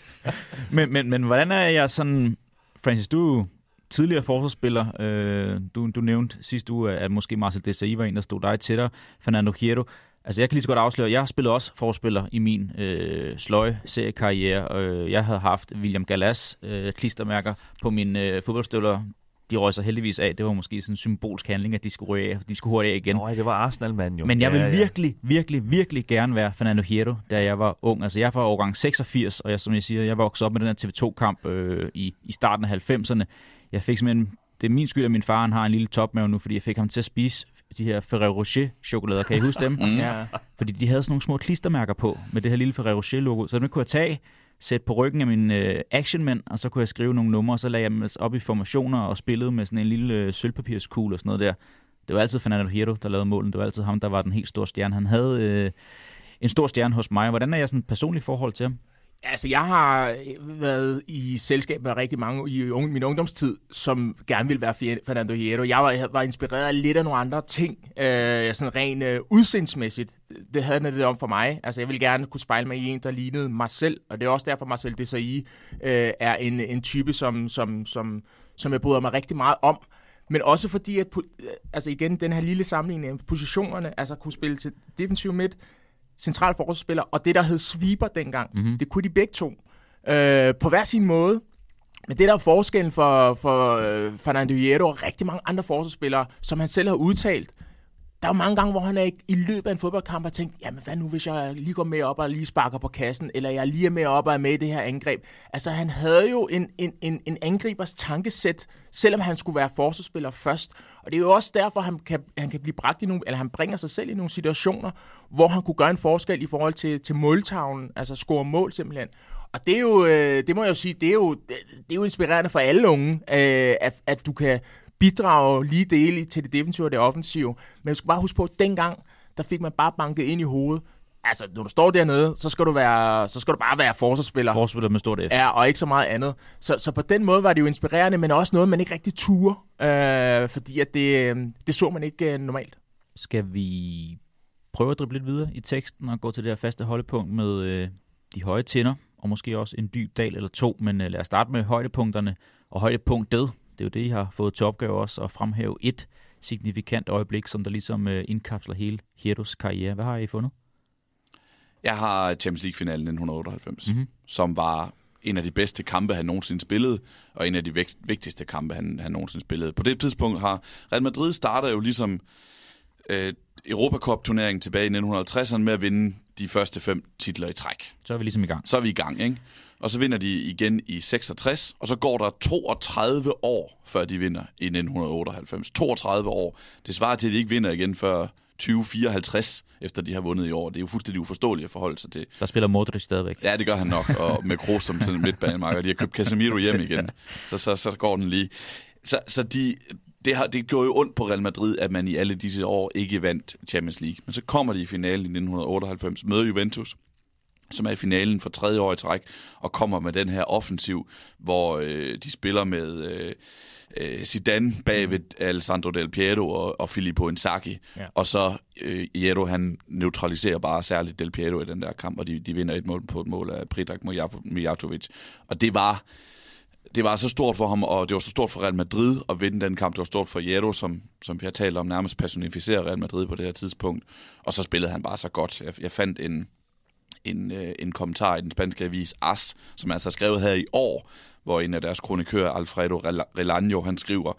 men, men, men hvordan er jeg sådan... Francis, du tidligere forsvarsspiller. Øh, du, du nævnte sidste uge, at måske Marcel Desailly var en, der stod dig tættere. Fernando Hierro. Altså, jeg kan lige så godt afsløre, jeg spillede også forspiller i min øh, sløje seriekarriere. Øh, jeg havde haft William Gallas øh, klistermærker på mine øh, fodboldstøvler. De røg sig heldigvis af. Det var måske sådan en symbolsk handling, at de skulle, af. De skulle hurtigt af igen. Nå, det var Arsenal-mand jo. Men jeg vil ja, ja. virkelig, virkelig, virkelig gerne være Fernando Hierro, da jeg var ung. Altså, jeg var årgang 86, og jeg, som jeg siger, jeg voksede op med den her TV2-kamp øh, i, i starten af 90'erne. Jeg fik simpelthen det er min skyld, at min far han har en lille topmave nu, fordi jeg fik ham til at spise de her Ferrero Rocher chokolader. Kan I huske dem? Mm. Ja. Fordi de havde sådan nogle små klistermærker på med det her lille Ferrero Rocher logo. Så dem kunne jeg tage, sætte på ryggen af min øh, actionmænd, og så kunne jeg skrive nogle numre, og så lagde jeg dem op i formationer og spillede med sådan en lille øh, sølvpapirskugle og sådan noget der. Det var altid Fernando Hierro, der lavede målen. Det var altid ham, der var den helt store stjerne. Han havde øh, en stor stjerne hos mig. Hvordan er jeg sådan personligt forhold til ham? Altså, jeg har øh, været i selskab med rigtig mange i unge, min ungdomstid, som gerne ville være Fernando Hierro. Jeg var, jeg var inspireret af lidt af nogle andre ting, øh, sådan rent øh, udsindsmæssigt. Det havde det lidt om for mig. Altså, jeg ville gerne kunne spejle mig i en, der lignede mig selv, og det er også derfor, Marcel Desailly øh, er en, en type, som, som, som, som jeg bryder mig rigtig meget om. Men også fordi, at øh, altså igen, den her lille sammenligning af positionerne, altså kunne spille til defensiv midt, central forsvarsspiller, og det, der hed sweeper dengang. Mm-hmm. Det kunne de begge to. Øh, på hver sin måde. Men det, der er forskellen for, for øh, Fernando Hierro og rigtig mange andre forsvarsspillere, som han selv har udtalt, der er jo mange gange, hvor han er i løbet af en fodboldkamp har tænkt, jamen hvad nu, hvis jeg lige går med op og lige sparker på kassen, eller jeg lige er med op og er med i det her angreb. Altså han havde jo en, en, en, en angribers tankesæt, selvom han skulle være forsvarsspiller først. Og det er jo også derfor, han kan, han kan blive bragt i nogle, eller han bringer sig selv i nogle situationer, hvor han kunne gøre en forskel i forhold til, til måltavlen, altså score mål simpelthen. Og det er jo, øh, det må jeg jo sige, det er jo, det, det er jo inspirerende for alle unge, øh, at, at du kan bidrage lige dele til det defensive og det offensive. Men jeg skal bare huske på, at dengang, der fik man bare banket ind i hovedet. Altså, når du står dernede, så skal du, være, så skal du bare være forsvarsspiller. Forspiller med stort F. Ja, og ikke så meget andet. Så, så på den måde var det jo inspirerende, men også noget, man ikke rigtig turde, øh, fordi at det, øh, det så man ikke øh, normalt. Skal vi prøve at drible lidt videre i teksten og gå til det her faste holdepunkt med øh, de høje tænder, og måske også en dyb dal eller to, men øh, lad os starte med højdepunkterne og højdepunktet. Det er jo det, I har fået til opgave også at fremhæve et signifikant øjeblik, som der ligesom øh, indkapsler hele Hierros karriere. Hvad har I fundet? Jeg har Champions League-finalen 1998, Mhm. mm-hmm. som var en af de bedste kampe, han nogensinde spillede, og en af de vigtigste kampe, han, han nogensinde spillede. På det tidspunkt har Real Madrid starter jo ligesom øh, Europacup-turneringen tilbage i 1950'erne med at vinde de første fem titler i træk. Så er vi ligesom i gang. Så er vi i gang, ikke? Og så vinder de igen i 66, og så går der 32 år, før de vinder i 1998. 32 år. Det svarer til, at de ikke vinder igen før 2054, efter de har vundet i år. Det er jo fuldstændig uforståeligt at forholde sig til. Der spiller Modric stadigvæk. Ja, det gør han nok, og med Kroos som sådan midtbanemarker. De har købt Casemiro hjem igen, så, så, så går den lige. Så, så de, det, har, det gjorde jo ondt på Real Madrid, at man i alle disse år ikke vandt Champions League. Men så kommer de i finalen i 1998, møder Juventus, som er i finalen for tredje år i træk, og kommer med den her offensiv, hvor øh, de spiller med øh, øh, Zidane bag ved Alessandro Del Piero og, og Filippo Inzaghi. Ja. Og så øh, Hierro, han neutraliserer bare særligt Del Piero i den der kamp, og de, de vinder et mål på et mål af Predrag Mijatovic. Og det var det var så stort for ham, og det var så stort for Real Madrid at vinde den kamp. Det var stort for Hierro, som, som vi har talt om, nærmest personificerer Real Madrid på det her tidspunkt. Og så spillede han bare så godt. Jeg, jeg fandt en, en, øh, en kommentar i den spanske avis AS, som altså er skrevet her i år, hvor en af deres kronikører, Alfredo Relano, han skriver,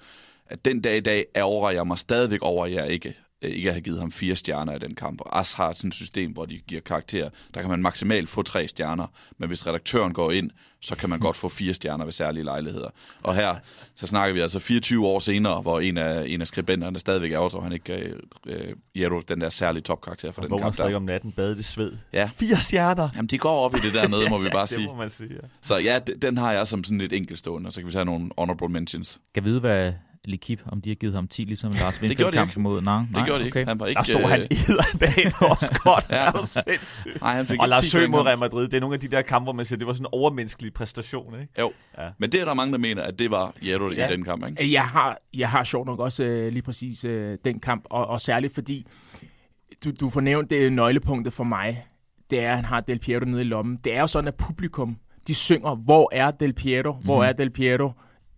at den dag i dag ærger jeg mig stadigvæk over, at jeg ikke, øh, ikke har givet ham fire stjerner i den kamp. Og AS har sådan et system, hvor de giver karakter. Der kan man maksimalt få tre stjerner, men hvis redaktøren går ind, så kan man godt få fire stjerner ved særlige lejligheder. Og her, så snakker vi altså 24 år senere, hvor en af, en af skribenterne stadigvæk er også, han ikke gav øh, Jero den der særlige topkarakter for Og den kamp der. om natten, bade det sved. Ja. Fire stjerner! Jamen, de går op i det dernede, må vi bare det sige. må man sige, ja. Så ja, d- den har jeg som sådan lidt enkeltstående, og så kan vi tage nogle honorable mentions. Kan vide, hvad Likip, om de har givet ham 10, ligesom Lars Vindfeldt-kamp ikke. mod... Nej, Det nej, gjorde de okay. ikke. Han var ikke... Der stod øh, han edderdagen også godt. Ja. Nej, han fik Og Lars 10 Sø point. mod Real Madrid, det er nogle af de der kampe, hvor man siger, det var sådan en overmenneskelig præstation, ikke? Jo, Ja. men det er der mange, der mener, at det var Jero Ja. i den kamp, ikke? Jeg har, jeg har sjovt nok også øh, lige præcis øh, den kamp, og, og særligt fordi, du, du får nævnt det nøglepunktet for mig, det er, at han har Del Piero nede i lommen. Det er jo sådan, at publikum, de synger, hvor er Del Piero, hvor Mhm. er Del Piero,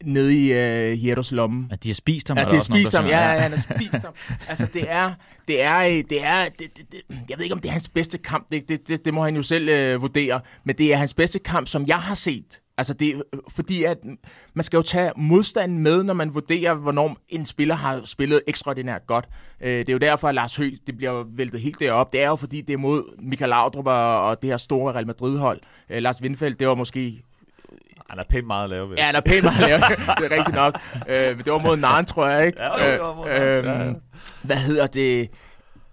nede i uh, Hieros lomme. At de har spist ham? Ja, også nogen, spist ham. Ja, ja, han har spist ham. Altså, det er, det er, øh, det er, det, det, det, jeg ved ikke, om det er hans bedste kamp. Det, det, det, det må han jo selv øh, vurdere. Men det er hans bedste kamp, som jeg har set. Altså, det er, fordi at man skal jo tage modstanden med, når man vurderer, hvornår en spiller har spillet ekstraordinært godt. Øh, det er jo derfor, at Lars Høgh, det bliver væltet helt derop. Det er jo, fordi det er mod Michael Laudrup og, og det her store Real Madrid-hold. Øh, Lars Windfeldt, det var måske Han er pænt meget at lave. Ja, han er pænt meget lavet. det er rigtigt nok. Øh, det var mod Narn, tror jeg, ikke? Ja, det var mod øh, Ja, ja. øhm, Hvad hedder det?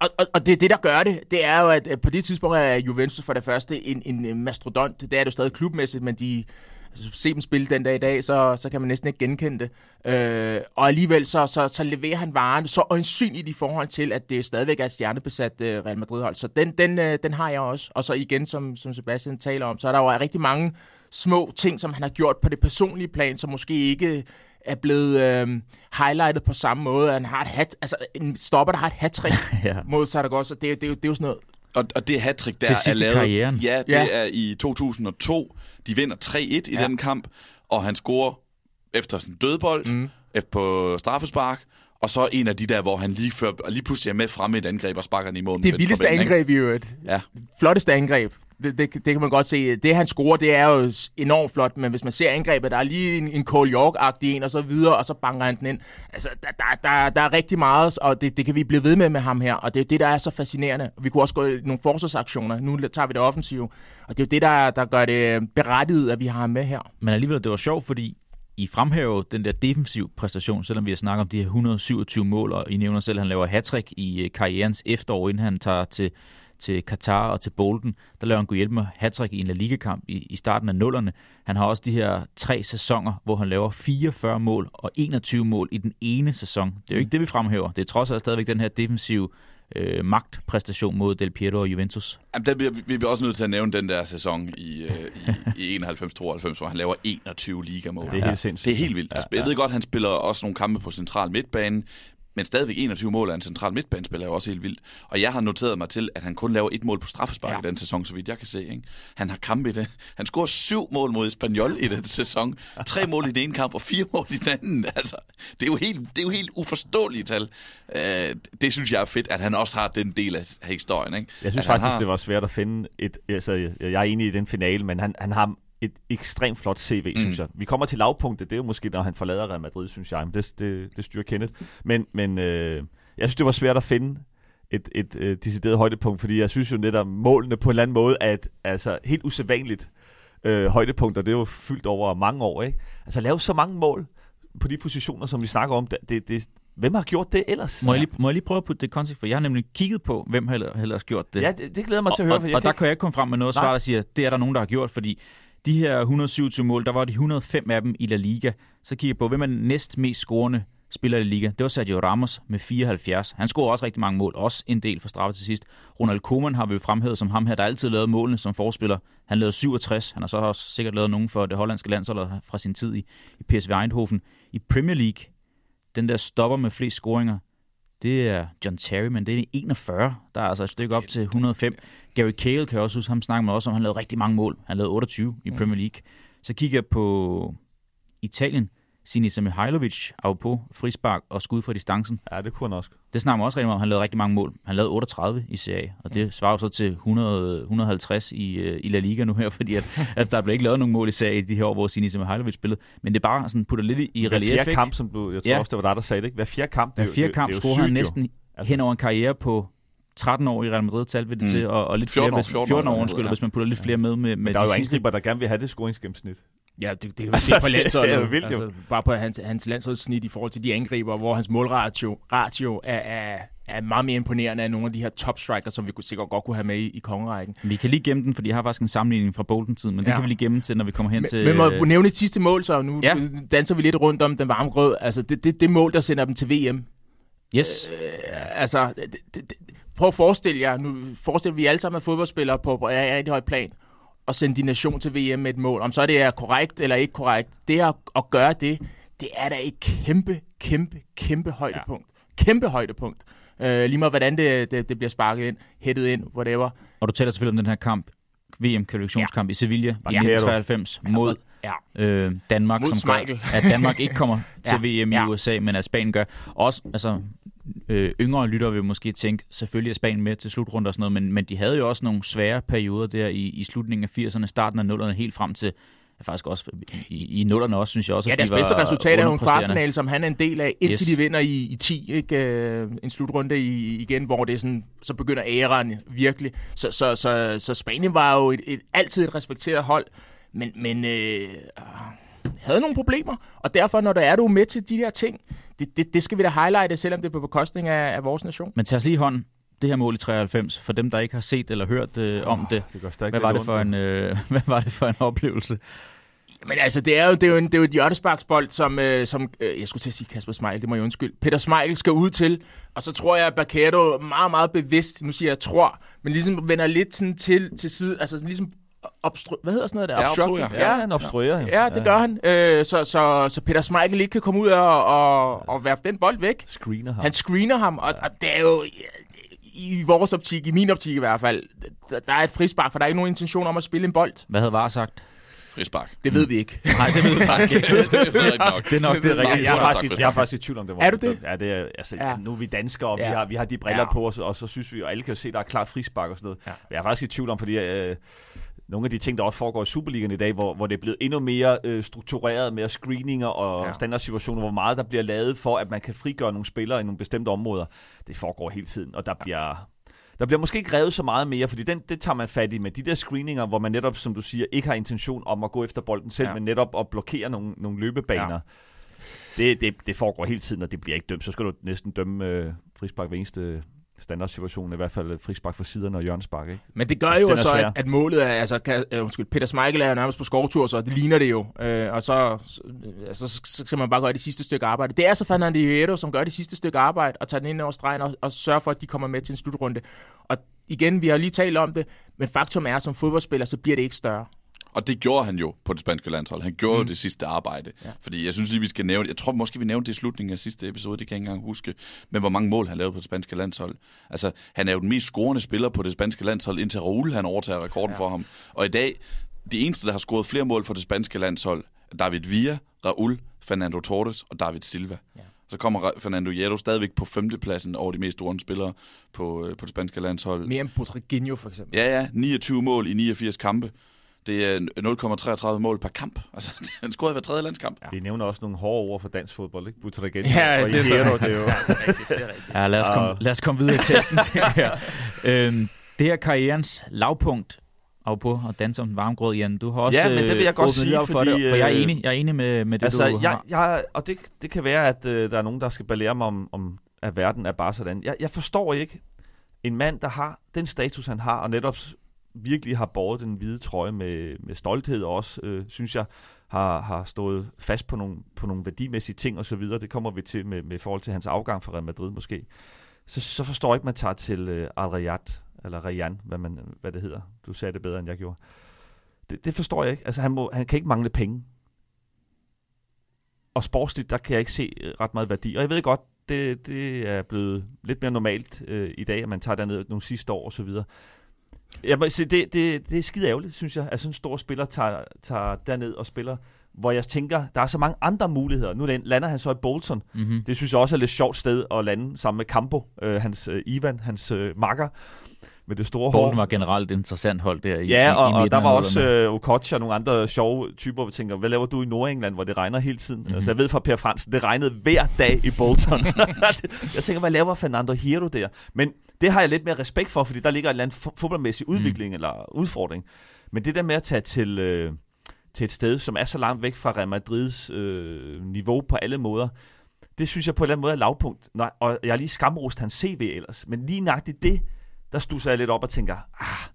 Og, og, og det, det, der gør det, det er jo, at på det tidspunkt er Juventus for det første en, en mastodont. Det er det jo stadig klubmæssigt, men de altså, se dem spille den dag i dag, så, så kan man næsten ikke genkende det. Øh, og alligevel så, så, så leverer han varen så øjensynligt i forhold til, at det stadigvæk er et stjernebesat øh, Real Madrid-hold. Så den, den, øh, den har jeg også. Og så igen, som, som Sebastian taler om, så er der jo rigtig mange små ting, som han har gjort på det personlige plan, som måske ikke er blevet øh, highlightet på samme måde. Han har et hat, altså en stopper, der har et hat Ja. mod Zaragoza. Det, er- det, er jo- det er jo sådan noget. Og, og det hat-trick der Til er lavet... karrieren. Ja, det Ja. er i 2002. De vinder 3-1 i Ja. den kamp, og han scorer efter sådan en dødbold Mm. mm. på straffespark, og så en af de der, hvor han lige, før, og lige pludselig er med fremme i et angreb og sparker den i mål. Det vildeste ben, angreb i øvrigt. Ja. Flotteste angreb. Det, det, det kan man godt se. Det, han scorer, det er jo enormt flot, men hvis man ser angrebet, der er lige en, en Cole York-agtig en, og så videre, og så banker han den ind. Altså, der, der, der, der er rigtig meget, og det, det kan vi blive ved med med ham her, og det er det, der er så fascinerende. Vi kunne også gå i nogle forsvarsaktioner. Nu tager vi det offensive, og det er jo det, der, der gør det berettiget, at vi har ham med her. Men alligevel, det var sjovt, fordi I fremhæver den der defensiv præstation, selvom vi har snakket om de her 127 mål, og I nævner selv, at han laver hattrick i øh, karrierens efterår, inden han tager til, til Katar og til Bolton. Der laver han kunne hjælpe med hattrick i en La Liga-kamp i, i starten af nullerne. Han har også de her tre sæsoner, hvor han laver 44 mål og 21 mål i den ene sæson. Det er jo ikke det, vi fremhæver. Det er trods alt stadigvæk den her defensive øh, magtpræstation mod Del Piero og Juventus. Jamen, der bliver, vi bliver også nødt til at nævne den der sæson i, øh, i, i 91-92, hvor han laver 21 ligamål. Det er helt sindssygt. Det er helt vildt. Altså, jeg ved godt, han spiller også nogle kampe på central midtbane, men stadigvæk 21 mål af en central midtbanespiller er jo også helt vildt. Og jeg har noteret mig til, at han kun laver et mål på straffespark Ja. i den sæson, så vidt jeg kan se. Ikke? Han har kampe i det. Han scorer syv mål mod Espanyol i den sæson. Tre mål i den ene kamp og fire mål i den anden. Altså, det er jo helt, det er jo helt uforståelige tal. Øh, det synes jeg er fedt, at han også har den del af historien. Ikke? Jeg synes At faktisk, har- det var svært at finde et... Altså, jeg jeg er enig i den finale, men han, han har et ekstremt flot CV, mm. synes jeg. Vi kommer til lavpunktet, det er jo måske, når han forlader Real Madrid, synes jeg. Men det, det, det styrer Kenneth. Men, men øh, jeg synes, det var svært at finde et, et øh, decideret højdepunkt, fordi jeg synes jo netop, målene på en eller anden måde er et altså, helt usædvanligt øh, højdepunkt, og det er jo fyldt over mange år. Ikke? Altså lave så mange mål på de positioner, som vi snakker om, det, det, det, hvem har gjort det ellers? Må jeg, lige, må jeg lige prøve at putte det i kontekst, for jeg har nemlig kigget på, hvem har ellers- gjort det. Ja, det, det glæder mig til at høre. og, for og, jeg og der kan kan jeg ikke komme frem med noget Nej. svar, der siger, det er der nogen, der har gjort, fordi de her 127 mål, der var de 105 af dem i La Liga. Så kigger jeg på, hvem er den næst mest scorende spiller i Liga. Det var Sergio Ramos med 74. Han scorede også rigtig mange mål, også en del for straffe til sidst. Ronald Koeman har vi jo fremhævet som ham her, der altid lavede målene som forspiller. Han lavede 67. Han har så også sikkert lavet nogen for det hollandske landshold fra sin tid i, i PSV Eindhoven. I Premier League, den der stopper med flest scoringer, det er John Terry, men det er 41. Der er altså et stykke op til 105. Gary Cahill kan jeg også huske, ham snakker med også om, han lavede rigtig mange mål. Han lavede 28 i Mm. Premier League. Så kigger jeg på Italien. Sinisa Mihailovic, på frispark og skud fra distancen. Ja, det kunne han også. Det snakker man også rigtig meget om. Han lavede rigtig mange mål. Han lavede 38 i CA, og det svarer så til 100, 150 i, øh, i La Liga nu her, fordi at, at der blev ikke lavet nogen mål i CA i de her år, hvor Sinisa Mihailovic spillede. Men det er bare sådan putter lidt i- i Hver relief. fjerde kamp, som du, jeg tror Ja. også, det var dig, der sagde det, ikke? Hver fjerde kamp, det, er Hver det, kamp det scorer sygt, han jo. næsten Altså- hen over en karriere på 13 år i Real Madrid, talte vi det Mm. til, og, og lidt 14 flere, år, hvis, 14 år 14 år, undskyld, ja. hvis man putter lidt flere med med, med Men der er jo angriber, der gerne vil have det scoringsgennemsnit. Ja, det, det kan vi se på landsholdet. Det er jo vildt, altså, bare på hans, hans landsholdssnit i forhold til de angriber, hvor hans målratio ratio er, er, er meget mere imponerende end nogle af de her top strikers, som vi kunne sikkert godt kunne have med i, i kongerækken. Vi kan lige gemme den, fordi jeg har faktisk en sammenligning fra Bolton-tiden, men det Ja. kan vi lige gemme til, når vi kommer hen Men, til... men må jeg nævne et sidste mål, så nu Ja. ja. danser vi lidt rundt om den varme grød. Altså, det, det, det mål, der sender dem til VM. Yes. Øh, altså, det, det, det, prøv at forestille jer, nu forestiller vi alle sammen er fodboldspillere på, på et rigtig højt plan, og sende din nation til VM med et mål. Om så det er korrekt eller ikke korrekt, det at, at gøre det, det er da et kæmpe, kæmpe, kæmpe højdepunkt. Ja. Kæmpe højdepunkt. Øh, lige meget hvordan det, det, det bliver sparket ind, hættet ind, whatever. Og du taler selvfølgelig om den her kamp, VM-kvalifikationskamp ja. i Sevilla i Banchero. 1993 mod Ja. øh, Danmark, Mod som gør, Schmeichel. at Danmark ikke kommer til Ja, VM i ja. USA, men at Spanien gør. Også, altså, øh, yngre lytter vil måske tænke, selvfølgelig er Spanien med til slutrunder og sådan noget, men, men de havde jo også nogle svære perioder der i, i slutningen af 80'erne, starten af 0'erne, helt frem til ja, faktisk også i, i 0'erne også, synes jeg også, Ja, at deres de var bedste resultat er jo en kvartfinale, som han er en del af, indtil Yes. yes. de vinder i, i 10. Ikke? Øh, en slutrunde i, igen, hvor det er sådan, så begynder æraen virkelig. Så, så, så, så Spanien var jo et, et, altid et respekteret hold, men, men øh, havde nogle problemer. Og derfor, når der er du med til de her ting, det, det, det skal vi da highlighte, selvom det er på bekostning af, af vores nation. Men tag os lige hånden, det her mål i 93, for dem, der ikke har set eller hørt øh, om det. Det gør Hvad var, det for en, øh, hvad var det for en oplevelse? Men altså, det er jo, det er jo, en, det er jo et hjørnesparksbold, som, øh, som øh, jeg skulle til at sige Kasper Smeichel, det må jeg undskylde. Peter Smeichel skal ud til, og så tror jeg, at Bakado meget, meget bevidst, nu siger jeg tror, men ligesom vender lidt sådan til, til side, altså ligesom obstru- hvad hedder sådan noget der? Ja, obstruerer. Ja, han obstruerer. Ja, det gør han. Øh, så, så, så Peter Schmeichel ikke kan komme ud og, og, og værfe den bold væk. Screener ham. Han screener ham, og, og det er jo i vores optik, i min optik i hvert fald, der, der er et frispark, for der er ikke nogen intention om at spille en bold. Hvad havde VAR sagt? Frispark. Det ved vi ikke. Nej, det ved jeg faktisk ikke. det er nok. Det er nok det er rigtigt. Jeg er, faktisk, jeg er faktisk i tvivl om det. Er du det? Ja, det er, altså, Ja. nu er vi danskere, og ja. Ja. vi, har, vi har de briller Ja. på os, og så synes vi, og alle kan jo se, at der er klart frispark og sådan noget. Ja. Jeg er faktisk i tvivl om, fordi øh, nogle af de ting, der også foregår i Superligaen i dag, hvor, hvor det er blevet endnu mere øh, struktureret med screeninger og Ja. standardsituationer, hvor meget der bliver lavet for, at man kan frigøre nogle spillere i nogle bestemte områder. Det foregår hele tiden, og der bliver... Der bliver måske ikke revet så meget mere, fordi den, det tager man fat i med de der screeninger, hvor man netop, som du siger, ikke har intention om at gå efter bolden selv, Ja. men netop at blokere nogle, nogle løbebaner. Ja. Det, det, det foregår hele tiden, og det bliver ikke dømt. Så skal du næsten dømme øh, frispark ved eneste standardsituation, i hvert fald frispark for siderne og hjørnespark. Ikke? Men det gør jo så, at, at målet er, altså, kan, uh, undskyld, Peter Schmeichel er jo nærmest på skovtur, så det ligner det jo. Uh, og så, så, altså, så, så skal man bare gøre det sidste stykke arbejde. Det er så Fernando Hierro, som gør det sidste stykke arbejde, og tager den ind over stregen, og, og sørger for, at de kommer med til en slutrunde. Og igen, vi har lige talt om det, men faktum er, at som fodboldspiller, så bliver det ikke større. Og det gjorde han jo på det spanske landshold. Han gjorde mm. Det sidste arbejde. Ja. Fordi jeg synes lige, vi skal nævne... Jeg tror måske, vi nævnte det i slutningen af sidste episode, det kan jeg ikke engang huske. Men hvor mange mål han lavede på det spanske landshold. Altså, han er jo den mest scorende spiller på det spanske landshold, indtil Raul han overtager rekorden ja. for ham. Og i dag, de eneste, der har scoret flere mål for det spanske landshold, David Villa, Raul, Fernando Torres og David Silva. Ja. Så kommer Fernando Hierro stadigvæk på femtepladsen over de mest scorende spillere på, øh, på det spanske landshold. Mere end Botriguinho for eksempel. Ja, ja. 29 mål i 89 kampe. Det er 0,33 mål per kamp. Altså, han scorede hver tredje landskamp. Ja. Vi nævner også nogle hårde ord for dansk fodbold, ikke? Butragen Ja, og det er så Hierro, rigtigt. det er jo... Ja, det er det er lad os, komme, lad os komme videre i testen til det her. Øhm, det her karrierens lavpunkt, og på at danse om den varme grød, Jan. Du har også Ja, men det vil jeg øh, godt sige, op for, fordi, det, for jeg er øh, enig, jeg er enig med, med det, Altså, du jeg, har. jeg, og det, det kan være, at øh, der er nogen, der skal belære mig om, om, at verden er bare sådan. Jeg, jeg forstår ikke en mand, der har den status, han har, og netop virkelig har båret den hvide trøje med, med stolthed og også, øh, synes jeg, har, har stået fast på nogle, på nogle værdimæssige ting osv. Det kommer vi til med, med forhold til hans afgang fra Real Madrid måske. Så, så forstår jeg ikke, at man tager til øh, Al Riyad, eller Rayan, hvad, man, hvad det hedder. Du sagde det bedre, end jeg gjorde. Det, det forstår jeg ikke. Altså, han, må, han kan ikke mangle penge og sportsligt, der kan jeg ikke se øh, ret meget værdi. Og jeg ved godt, det, det er blevet lidt mere normalt øh, i dag, at man tager derned nogle sidste år og jeg må sige, det, det, det er skide ærgerligt, synes jeg, at sådan en stor spiller tager, tager derned og spiller, hvor jeg tænker, der er så mange andre muligheder. Nu lander han så i Bolton. Mm-hmm. Det synes jeg også er et lidt sjovt sted at lande sammen med Campo, øh, hans øh, Ivan, hans øh, makker med det store hår. Bolden var generelt et interessant hold der i, Ja, og, i og der var også øh, Okocha og nogle andre sjove typer, hvor vi tænker, hvad laver du i Nordengland, hvor det regner hele tiden? Mhm. Mm-hmm. Altså, jeg ved fra Per Fransen, det regnede hver dag i Bolton. jeg tænker, hvad laver Fernando Hierro der? Men det har jeg lidt mere respekt for, fordi der ligger en eller anden fo- fodboldmæssig udvikling mm. eller udfordring. Men det der med at tage til, øh, til et sted, som er så langt væk fra Real Madrids øh, niveau på alle måder, det synes jeg på en eller anden måde er lavpunkt. Nej, og jeg har lige skamrost hans CV ellers. Men lige nøjagtigt det, der stusser jeg lidt op og tænker, ah,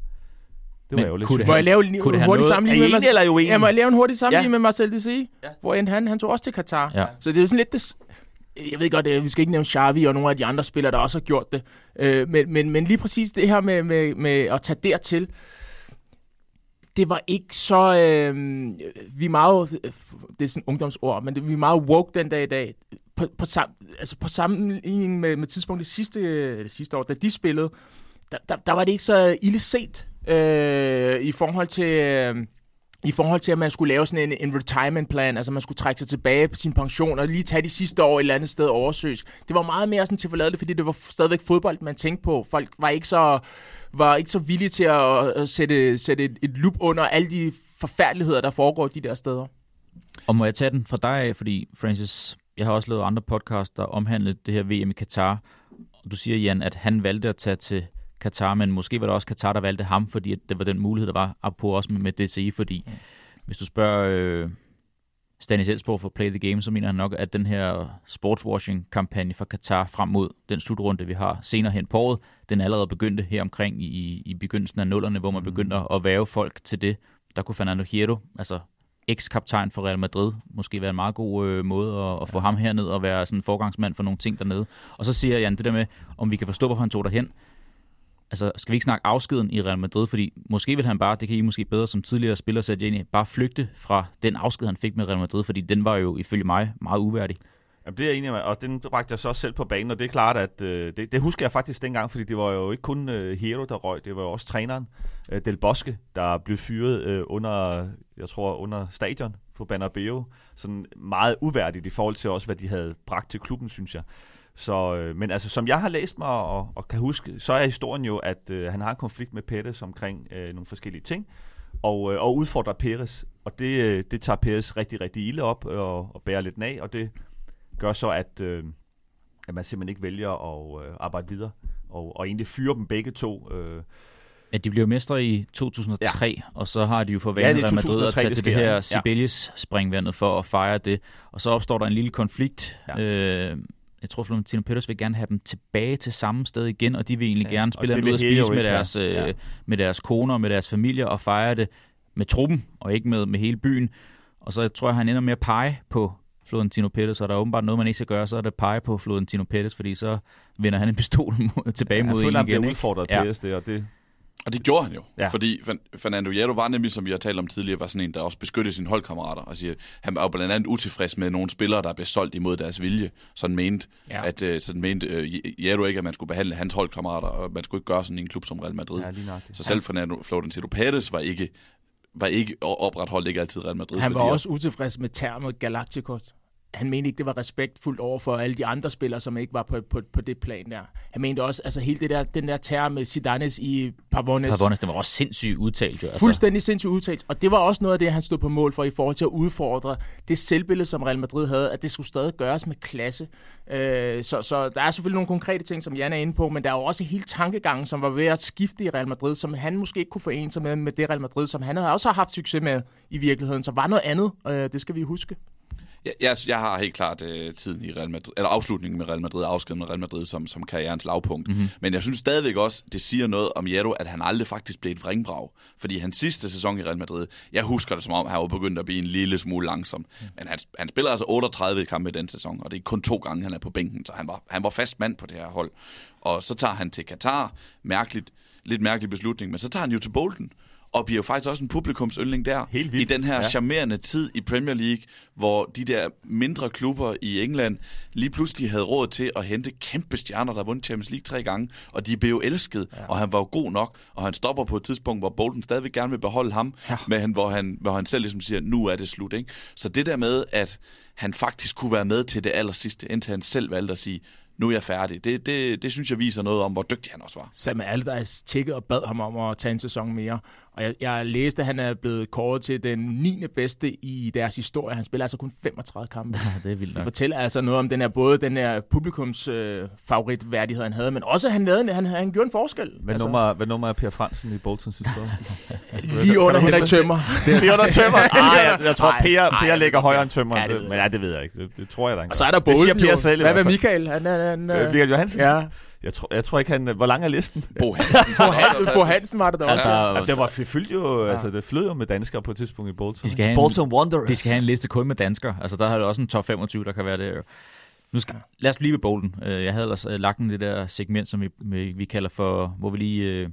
det var ærgerligt. kunne det Må jeg lave Kunne en det have hurtig noget- Er sammenligning med enige eller er I uenige? Ja, må jeg lave en hurtig sammenligning Ja. med Marcel Desailly? Ja. Hvor end han, han tog også til Katar. Ja. Så det er jo sådan lidt det... Jeg ved godt, øh, vi skal ikke nævne Xavi og nogle af de andre spillere, der også har gjort det. Øh, men, men, men lige præcis det her med, med, med at tage dertil, det var ikke så... Øh, vi er meget... Det er sådan ungdomsord, men det, vi er meget woke den dag i dag. På, på, sam, altså på sammenligning med, med tidspunktet sidste, eller sidste år, da de spillede, der, der, der var det ikke så ille set øh, i forhold til... Øh, i forhold til, at man skulle lave sådan en, en retirement plan, altså man skulle trække sig tilbage på sin pension og lige tage de sidste år et eller andet sted oversøs. Det var meget mere sådan til forladeligt, fordi det var stadigvæk fodbold, man tænkte på. Folk var ikke så, var ikke så villige til at, at sætte, sætte et, et loop under alle de forfærdeligheder, der foregår de der steder. Og må jeg tage den fra dig af, fordi Francis, jeg har også lavet andre podcasts, der omhandlede det her VM i Katar. Du siger, Jan, at han valgte at tage til Katar, men måske var det også Katar, der valgte ham, fordi det var den mulighed, der var op på også med DCI, fordi mm. hvis du spørger øh, Stanis Elsborg for Play the Game, så mener han nok, at den her sportswashing-kampagne fra Katar frem mod den slutrunde, vi har senere hen på året, den allerede begyndte her omkring i, i begyndelsen af nullerne, hvor man mm. begyndte at væve folk til det. Der kunne Fernando Hierro, altså eks-kaptajn for Real Madrid, måske være en meget god øh, måde at, at få ja. ham herned og være sådan en forgangsmand for nogle ting dernede. Og så siger Jan det der med, om vi kan forstå, hvorfor han tog derhen altså, skal vi ikke snakke afskeden i Real Madrid, fordi måske vil han bare, det kan I måske bedre som tidligere spiller sætte ind i, bare flygte fra den afsked, han fik med Real Madrid, fordi den var jo ifølge mig meget uværdig. Jamen, det er jeg enig med, og den bragte jeg så også selv på banen, og det er klart, at øh, det, det husker jeg faktisk dengang, fordi det var jo ikke kun øh, Hero, der røg, det var jo også træneren, øh, Del Bosque, der blev fyret øh, under, jeg tror, under stadion på Banabeo. Sådan meget uværdigt i forhold til også, hvad de havde bragt til klubben, synes jeg. Så, øh, men altså, som jeg har læst mig og, og kan huske, så er historien jo, at øh, han har en konflikt med Pettis omkring øh, nogle forskellige ting, og, øh, og udfordrer Peres. Og det, øh, det tager Peres rigtig, rigtig ilde op og, og bærer lidt af, og det gør så, at, øh, at man simpelthen ikke vælger at øh, arbejde videre, og, og egentlig fyre dem begge to. Øh, Ja, de blev mestre i 2003, ja. og så har de jo for vane ja, Real Madrid at tage til det her Sibelius springvandet for at fejre det. Og så opstår der en lille konflikt. Ja. Øh, jeg tror, Florentino Peters vil gerne have dem tilbage til samme sted igen, og de vil egentlig ja, gerne spille ud og spise med deres, øh, ja. med deres koner og med deres familier og fejre det med truppen og ikke med, med hele byen. Og så tror jeg, han ender med at pege på Florentino Pettis, og der er åbenbart noget, man ikke skal gøre, så er det pege på Florentino Pettis, fordi så vender han en pistol tilbage ja, mod en igen. Jeg føler, han bliver udfordret ja. Pettis, det, og det, og det gjorde han jo, ja. fordi Fernando Hierro var nemlig, som vi har talt om tidligere, var sådan en, der også beskyttede sine holdkammerater, og siger, han var blandt andet utilfreds med nogle spillere, der blev solgt imod deres vilje, sådan mente, ja. at uh, sådan mente uh, Hierro ikke, at man skulle behandle hans holdkammerater, og man skulle ikke gøre sådan i en klub som Real Madrid. Ja, så selv Fernando Florentino Pérez var ikke var ikke opretholdt ikke altid Real Madrid. Han var også utilfreds med termet Galacticos han mente ikke, det var respektfuldt over for alle de andre spillere, som ikke var på, på, på det plan der. Han mente også, altså hele det der, den der term med Zidanes i Pavones. Pavones, det var også sindssygt udtalt. Jo, altså. Fuldstændig sindssygt udtalt. Og det var også noget af det, han stod på mål for i forhold til at udfordre det selvbillede, som Real Madrid havde, at det skulle stadig gøres med klasse. Øh, så, så der er selvfølgelig nogle konkrete ting, som Jan er inde på, men der er jo også hele tankegangen, som var ved at skifte i Real Madrid, som han måske ikke kunne forene sig med, med det Real Madrid, som han havde også haft succes med i virkeligheden, som var noget andet. Øh, det skal vi huske. Jeg, jeg, jeg har helt klart uh, tiden i Real Madrid, eller afslutningen med Real Madrid, afskeden med Real Madrid som, som karrierens lavpunkt. Mm-hmm. Men jeg synes stadigvæk også, det siger noget om Jero, at han aldrig faktisk blev et vringbrag. Fordi hans sidste sæson i Real Madrid, jeg husker det som om, han var begyndt at blive en lille smule langsom. Mm. Men han, han spiller altså 38 kampe i den sæson, og det er kun to gange, han er på bænken, så han var, han var fast mand på det her hold. Og så tager han til Katar, mærkeligt, lidt mærkelig beslutning, men så tager han jo til Bolton og bliver jo faktisk også en publikumsyndling der. Helt vildt. I den her ja. charmerende tid i Premier League, hvor de der mindre klubber i England lige pludselig havde råd til at hente kæmpe stjerner, der vundet Champions League tre gange, og de blev jo elsket, ja. og han var jo god nok, og han stopper på et tidspunkt, hvor Bolton stadigvæk gerne vil beholde ham, ja. men hvor han, hvor han selv ligesom siger, nu er det slut. Ikke? Så det der med, at han faktisk kunne være med til det aller sidste, indtil han selv valgte at sige, nu er jeg færdig. Det, det, det synes jeg viser noget om, hvor dygtig han også var. Sam Allardyce tækkede og bad ham om at tage en sæson mere. Og jeg, jeg læste, at han er blevet kåret til den 9. bedste i deres historie. Han spiller altså kun 35 kampe. Ja, det er vildt nok. Det fortæller altså noget om den her, både den her publikums øh, favoritværdighed, han havde, men også, han, lavede, han, han gjorde en forskel. Hvad, altså, nummer, hvad nummer er Per Fransen i Boltons historie? Lige under Henrik Tømmer. Lige under Tømmer? Ej, jeg, jeg tror, ej, Per, ej, Per ligger højere end Tømmer. Ja, det, men ja, det ved jeg ikke. Det, det tror jeg da ikke. Og så er der Bolton jo. Hvad med Michael? Han, han, han, øh, Michael Johansen? Ja. Jeg tror, jeg tror ikke, han... Hvor lang er listen? Bo Hansen. Bo, Hansen, Bo Hansen var det der også. Ja, ja, det var fyldt jo... Ja. Altså, det flød jo med danskere på et tidspunkt i Bolton. De skal have Bolton en, Wanderers. De skal have en liste kun med danskere. Altså, der har det også en top 25, der kan være det. Nu skal, lad os blive ved Bolton. Øh, jeg havde ellers øh, lagt en det der segment, som vi, vi kalder for... Hvor vi lige uh,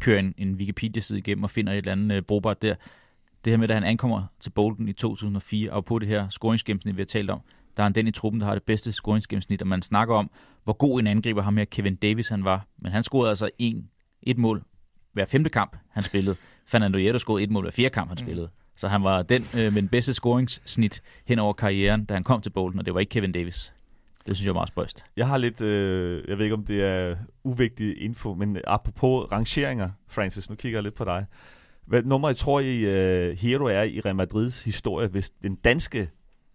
kører en, en Wikipedia-side igennem og finder et eller andet brugbart der. Det her med, at han ankommer til Bolton i 2004, og på det her scoringsgennemsnit, vi har talt om, der er han den i truppen, der har det bedste scoringsgennemsnit, og man snakker om, hvor god en angriber ham her Kevin Davis han var. Men han scorede altså en, et mål hver femte kamp, han spillede. Fernando Hierro scorede et mål hver fire kamp, han spillede. Så han var den øh, med den bedste scoringssnit hen over karrieren, da han kom til Bolton, og det var ikke Kevin Davis. Det synes jeg var meget spøjst. Jeg har lidt, øh, jeg ved ikke om det er uvigtig info, men apropos rangeringer, Francis, nu kigger jeg lidt på dig. Hvad nummer, jeg tror I, uh, Hero er i Real Madrids historie, hvis den danske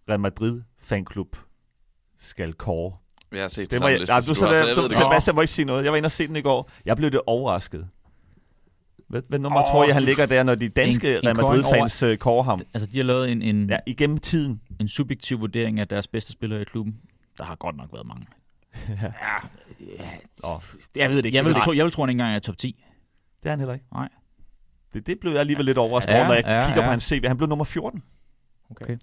Real Madrid fanklub skal kåre? Jeg har set Det må jeg, liste, nej, så du, du så har- så jeg ved du, det godt. Sebastian må ikke sige noget. Jeg var inde og se den i går. Jeg blev det overrasket. Hvad, hvad nummer Åh, tror jeg, han du- ligger der, når de danske En- en Real Madrid-fans uh, kårer ham? Altså, de har lavet en, en, Ja, igennem tiden. en subjektiv vurdering af deres bedste spillere i klubben. Der har godt nok været mange. Ja, Nå, jeg ved det ikke. Jeg vil, tro, jeg vil tro, at han ikke engang er top 10. det er han heller ikke. Nej. Det, det blev jeg alligevel lidt overrasket Ja, over, når jeg ja, kigger ja. på hans CV. Han blev nummer 14. Okay.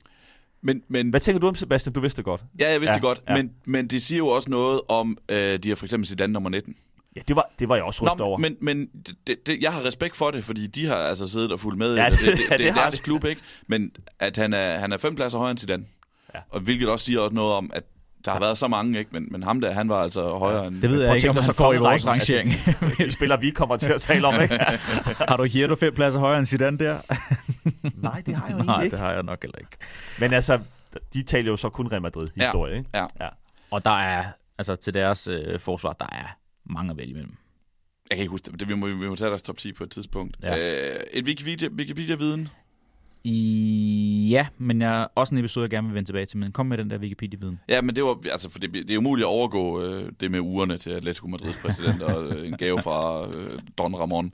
Men, men Hvad tænker du om Sebastian? Du vidste det godt. Ja, jeg vidste Ja, det godt, ja. men, men det siger jo også noget om, øh, de har for eksempel Zidane nummer 19. Ja, det var, det var jeg også rystet over. men, men det, det, jeg har respekt for det, fordi de har altså siddet og fulgt med. Ja, i det, det- det, det, det det er deres de. klub, ikke? Men at han er, han er fem pladser højere end Zidane. Ja. Og hvilket også siger også noget om, at der har været så mange, ikke? Men, men ham der, han var altså højere end... Det ved jeg ikke, om han så får i vores kongerækken. rangering. de spiller, vi kommer til at tale om, ikke? har du Hierro fem pladser højere end Zidane der? Nej, det har jeg jo Nej, egentlig det ikke. har jeg nok heller ikke. Men altså, de taler jo så kun Real Madrid-historie, ikke? Ja. Og der er, altså til deres øh, forsvar, der er mange at vælge imellem. Jeg kan ikke huske det, vi, må, vi må tage deres top 10 på et tidspunkt. Ja. Øh, et Wikipedia, Wikipedia-viden. I, ja, men jeg også en episode, jeg gerne vil vende tilbage til, men kom med den der Wikipedia-viden. Ja, men det var, altså, for det, det er umuligt at overgå øh, det med ugerne til Atletico Madrids præsident og øh, en gave fra øh, Don Ramon.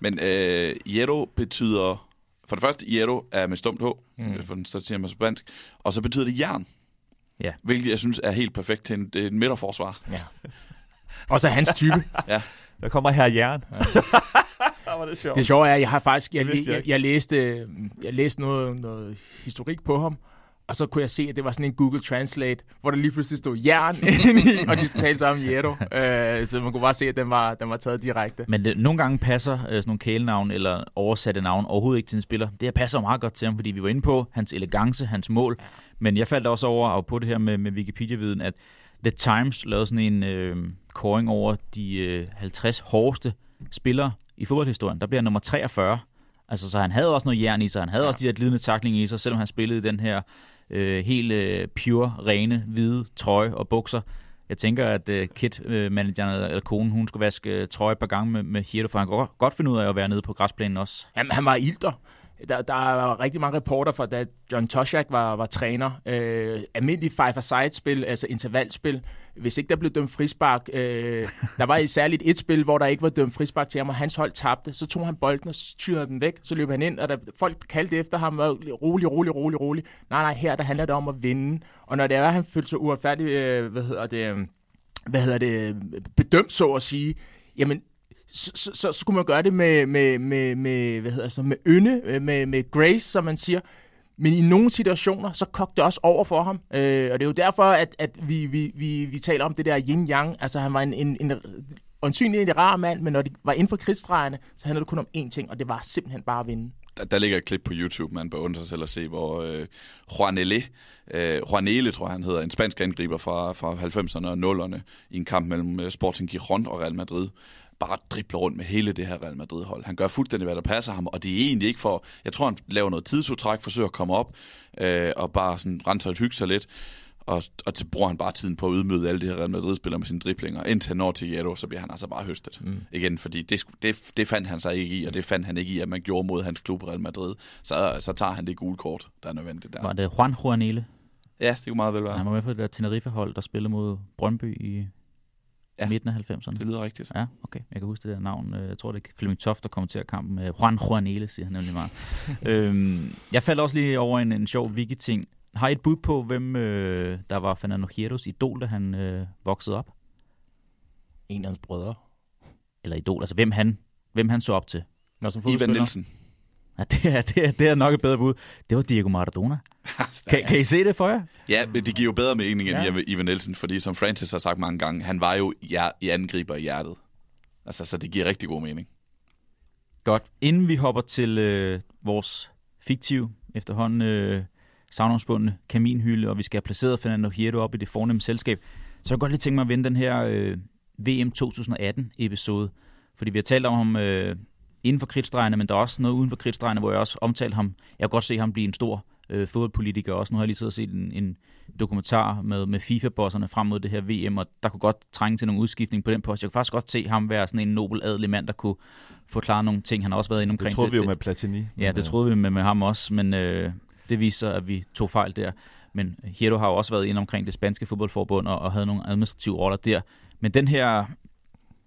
Men øh, Hierro betyder, for det første, Hierro er med stumt H, mm. den så siger man på spansk, og så betyder det jern. Ja. Hvilket jeg synes er helt perfekt til en, et midterforsvar. Ja. Og så hans type. Der kommer her Jern. Ja. var det sjovt. Det sjove er, at jeg har faktisk, jeg, jeg jeg, jeg, læste, jeg læste noget, noget historik på ham, og så kunne jeg se, at det var sådan en Google Translate, hvor der lige pludselig stod jern i, og de talte sammen Hierro. Øh, så man kunne bare se, at den var, den var taget direkte. Men det, nogle gange passer øh, sådan nogle kælenavn eller oversatte navn overhovedet ikke til en spiller. Det her passer meget godt til ham, fordi vi var inde på hans elegance, hans mål. Men jeg faldt også over og på det her med, med Wikipedia-viden, at The Times lavede sådan en øh, kåring over de øh, 50 hårdeste spillere i fodboldhistorien. Der bliver nummer 43. Altså, så han havde også noget jern i sig. Han havde ja. også de her glidende takling i sig, selvom han spillede i den her øh, helt øh, pure, rene, hvide trøje og bukser. Jeg tænker, at øh, Kit-manageren øh, eller, eller konen, hun skulle vaske øh, trøje et par gange med, med Hirte, for han kunne godt, godt finde ud af at være nede på græsplænen også. Jamen, han var ilter. Der, der er rigtig mange reporter fra, da John Toshak var, var træner. Øh, almindelig five-a-side-spil, altså intervalspil. Hvis ikke der blev dømt frispark, øh, der var særligt et spil, hvor der ikke var dømt frispark til ham, og hans hold tabte, så tog han bolden og tyrede den væk, så løb han ind, og der, folk kaldte efter ham, og rolig, rolig, rolig, rolig. Nej, nej, her der handler det om at vinde. Og når det er, at han følte sig uretfærdigt, øh, hvad hedder det, øh, hvad hedder det, bedømt, så at sige, jamen, så, så, så skulle man gøre det med, med, med, med hvad hedder så, med ynde, øh, med, med grace, som man siger. Men i nogle situationer, så kogte det også over for ham. Øh, og det er jo derfor, at, at vi, vi, vi, vi taler om det der yin-yang. Altså, han var en, en, en åndsynlig en rar mand, men når det var inden for krigsdrejerne, så handlede det kun om én ting, og det var simpelthen bare at vinde. Der, der ligger et klip på YouTube, man bør undre sig selv at se, hvor øh, Juanele, øh, Juanele, tror jeg han hedder, en spansk angriber fra, fra 90'erne og 0'erne, i en kamp mellem øh, Sporting Gijon og Real Madrid, bare dribler rundt med hele det her Real Madrid-hold. Han gør fuldstændig, hvad der passer ham, og det er egentlig ikke for... Jeg tror, han laver noget tidsudtræk, forsøger at komme op, øh, og bare sådan renser et hygge sig lidt, og, og så bruger han bare tiden på at ydmøde alle de her Real Madrid-spillere med sine driblinger. Indtil han når til Hierro, så bliver han altså bare høstet. Mm. Igen, fordi det, det, det fandt han sig ikke i, og det fandt han ikke i, at man gjorde mod hans klub Real Madrid. Så, så tager han det gule kort, der er nødvendigt der. Var det Juan Juanele? Ja, det kunne meget vel være. Han var med på det der Tenerife-hold, der spillede mod Brøndby i ja. Midten af 90'erne. Det lyder rigtigt. Ja, okay. Jeg kan huske det der navn. Øh, Jeg tror, det er Flemming Toft, der kommenterer kampen. Øh, Juan Juanele, siger han nemlig meget. øhm, jeg faldt også lige over en, en sjov wiki-ting. Har I et bud på, hvem øh, der var Fernando Hierros idol, da han øh, voksede op? En af hans brødre. Eller idol, altså hvem han, hvem han så op til? Når som Ivan. Nielsen. Ja, det, er, det, er, det er nok et bedre bud. Det var Diego Maradona. Kan, kan I se det for jer? Ja, men det giver jo bedre mening end Ja. Ivan Nielsen, fordi som Francis har sagt mange gange, han var jo hjer- i angriber i hjertet. Altså, så det giver rigtig god mening. Godt. Inden vi hopper til øh, vores fiktive, efterhånden øh, savnomsbundne kaminhylde, og vi skal have placeret Fernando Hierro op i det fornemme selskab, så kan jeg godt lige tænke mig at vende den her øh, VM 2018-episode. Fordi vi har talt om ham øh, inden for kridtstregerne, men der er også noget uden for kridtstregerne, hvor jeg også omtalte ham. Jeg kan godt se ham blive en stor øh, fodboldpolitiker også. Nu har jeg lige siddet og set en, en dokumentar med, med FIFA-bosserne frem mod det her VM, og der kunne godt trænge til nogle udskiftning på den post. Jeg kunne faktisk godt se ham være sådan en nobel adelig mand, der kunne forklare nogle ting. Han har også været inde omkring det. troede det, vi jo med Platini. Ja, det troede vi med, med ham også, men øh, det viser, at vi tog fejl der. Men Hierro har jo også været inde omkring det spanske fodboldforbund og, og havde nogle administrative roller der. Men den her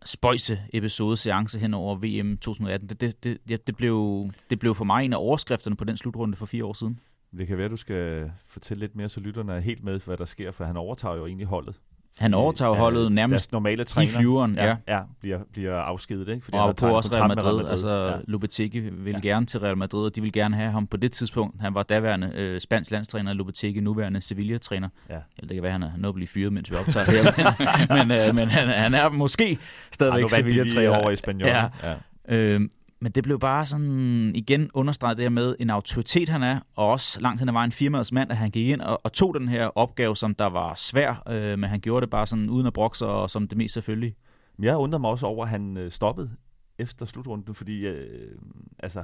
spøjse episode, seance hen over VM 2018, det, det, det, det, blev, det blev for mig en af overskrifterne på den slutrunde for fire år siden. Det kan være, at du skal fortælle lidt mere, så lytterne er helt med, hvad der sker, for han overtager jo egentlig holdet. Han overtager holdet nærmest normale træner, i flyveren, ja. ja. ja bliver, bliver afskedet, ikke? Fordi og på også Real Madrid. Real Madrid. Altså, ja. Lopetegi vil ja. gerne til Real Madrid, og de vil gerne have ham på det tidspunkt. Han var daværende øh, spansk landstræner, Lopetegi nuværende Sevilla-træner. Ja. Eller det kan være, han er nået blive fyret, mens vi optager her. men øh, men han, han er måske stadigvæk Sevilla-træner. over i Spanien. Ja. ja. Øh, men det blev bare sådan igen understreget det her med en autoritet han er, og også langt hen ad vejen firmaets mand, at han gik ind og, og tog den her opgave, som der var svær, øh, men han gjorde det bare sådan uden at brokse og som det mest selvfølgelig. Jeg undrer mig også over, at han øh, stoppede efter slutrunden, fordi øh, altså,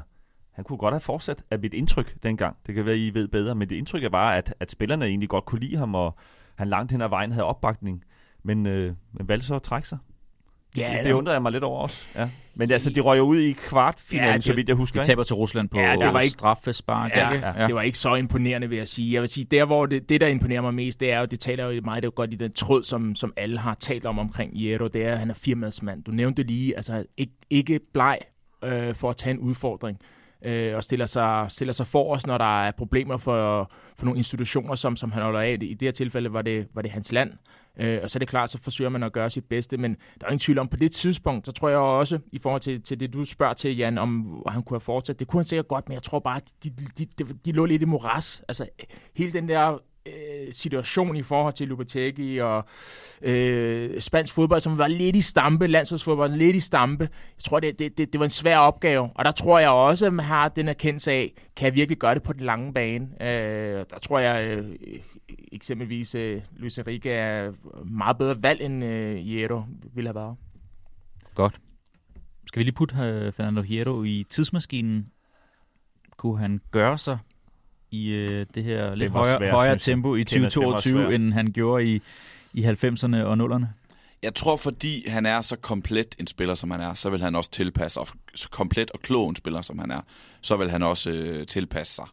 han kunne godt have fortsat af mit indtryk dengang. Det kan være, I ved bedre, men det indtryk er bare, at, at spillerne egentlig godt kunne lide ham, og han langt hen ad vejen havde opbakning, men, øh, men valgte så at trække sig. Ja, det, det undrer jeg mig lidt over også. Ja. Men altså, de røg jo ud i kvartfinalen, ja, så vidt jeg husker. De taber til Rusland på ja, det var ikke, straffespark. Ja, ja, ja, det var ikke så imponerende, vil jeg sige. Jeg vil sige, der hvor det, det der imponerer mig mest, det er jo, det taler jo meget det er jo godt i den tråd, som, som alle har talt om omkring Jero, det er, at han er firmadsmand. Du nævnte lige, altså ikke, ikke bleg øh, for at tage en udfordring øh, og stiller sig, stiller sig for os, når der er problemer for, for nogle institutioner, som, som han holder af. I det her tilfælde var det, var det hans land, Øh, og så er det klart, så forsøger man at gøre sit bedste, men der er ingen tvivl om, på det tidspunkt, så tror jeg også, i forhold til, til det, du spørger til, Jan, om han kunne have fortsat, det kunne han sikkert godt, men jeg tror bare, de, de, de, de lå lidt i moras. Altså, hele den der øh, situation i forhold til Lubetegi og øh, spansk fodbold, som var lidt i stampe, landsholdsfodbold lidt i stampe. Jeg tror, det, det, det, det var en svær opgave, og der tror jeg også, at man har den erkendelse af, kan jeg virkelig gøre det på den lange bane? Øh, der tror jeg øh, eksempelvis øh, Luis Enrique er meget bedre valg, end øh, Hierro ville have været. Godt. Skal vi lige putte uh, Fernando Hierro i tidsmaskinen? Kunne han gøre sig i øh, det her lidt højere, svært, højere tempo i 2022, end han gjorde i, i 90'erne og 0'erne? Jeg tror, fordi han er så komplet en spiller, som han er, så vil han også tilpasse, og så komplet og klog en spiller, som han er, så vil han også øh, tilpasse sig.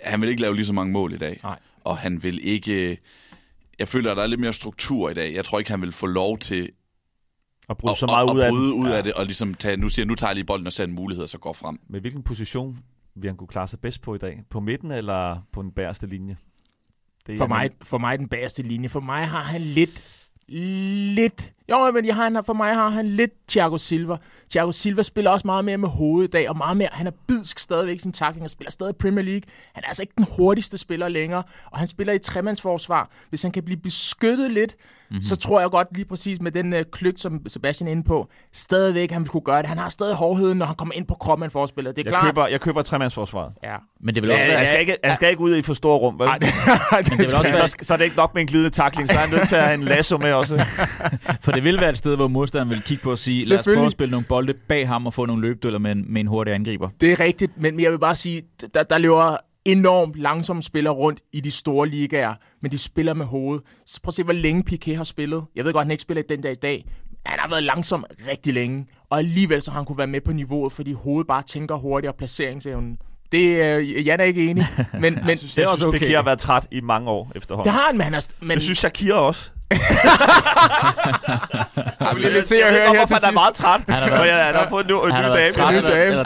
Han vil ikke lave lige så mange mål i dag. Nej og han vil ikke... Jeg føler, at der er lidt mere struktur i dag. Jeg tror ikke, han vil få lov til at bryde så meget ud, af, bryde ud ja. af det, og ligesom tage, nu siger nu tager jeg lige bolden og ser en mulighed, og så går frem. Med hvilken position vil han kunne klare sig bedst på i dag? På midten eller på den bæreste linje? Det for, mig, for mig den bæreste linje. For mig har han lidt, lidt jo, men jeg har, han, for mig har han lidt Thiago Silva. Thiago Silva spiller også meget mere med hovedet i dag, og meget mere, han er bidsk stadigvæk sin takling, og spiller stadig Premier League. Han er altså ikke den hurtigste spiller længere, og han spiller i tremandsforsvar. Hvis han kan blive beskyttet lidt, mm-hmm. så tror jeg godt lige præcis med den uh, klygt, som Sebastian er inde på, stadigvæk han vil kunne gøre det. Han har stadig hårdheden, når han kommer ind på kroppen af forspiller. Det er jeg klart. Køber, jeg køber tremandsforsvaret. Ja. Men det vil også ja, være... Jeg skal ikke, jeg skal ikke ud i for store rum, vel? Nej, det, det vil også være... så, så er det ikke nok med en glidende takling, så er han nødt til at have en lasso med også. For det vil være et sted, hvor modstanderen vil kigge på og sige, lad os prøve at spille nogle bolde bag ham og få nogle løbdøller med en, med en hurtig angriber. Det er rigtigt, men jeg vil bare sige, der, der løber enormt langsomt spiller rundt i de store ligaer, men de spiller med hovedet. Så prøv at se, hvor længe Piqué har spillet. Jeg ved godt, han ikke spiller den dag i dag. Han har været langsom rigtig længe, og alligevel så har han kunne være med på niveauet, fordi hovedet bare tænker hurtigt, og placeringsevnen det er øh, Jan er ikke enig, men, men jeg synes, det er også okay. Piqué har været træt i mange år efterhånden. Det har han, men han er... Men... Det synes Shakira også. vi lige se og høre her til Han er meget træt. Han har, været, han har fået en ny, en ny dame. En ny dame.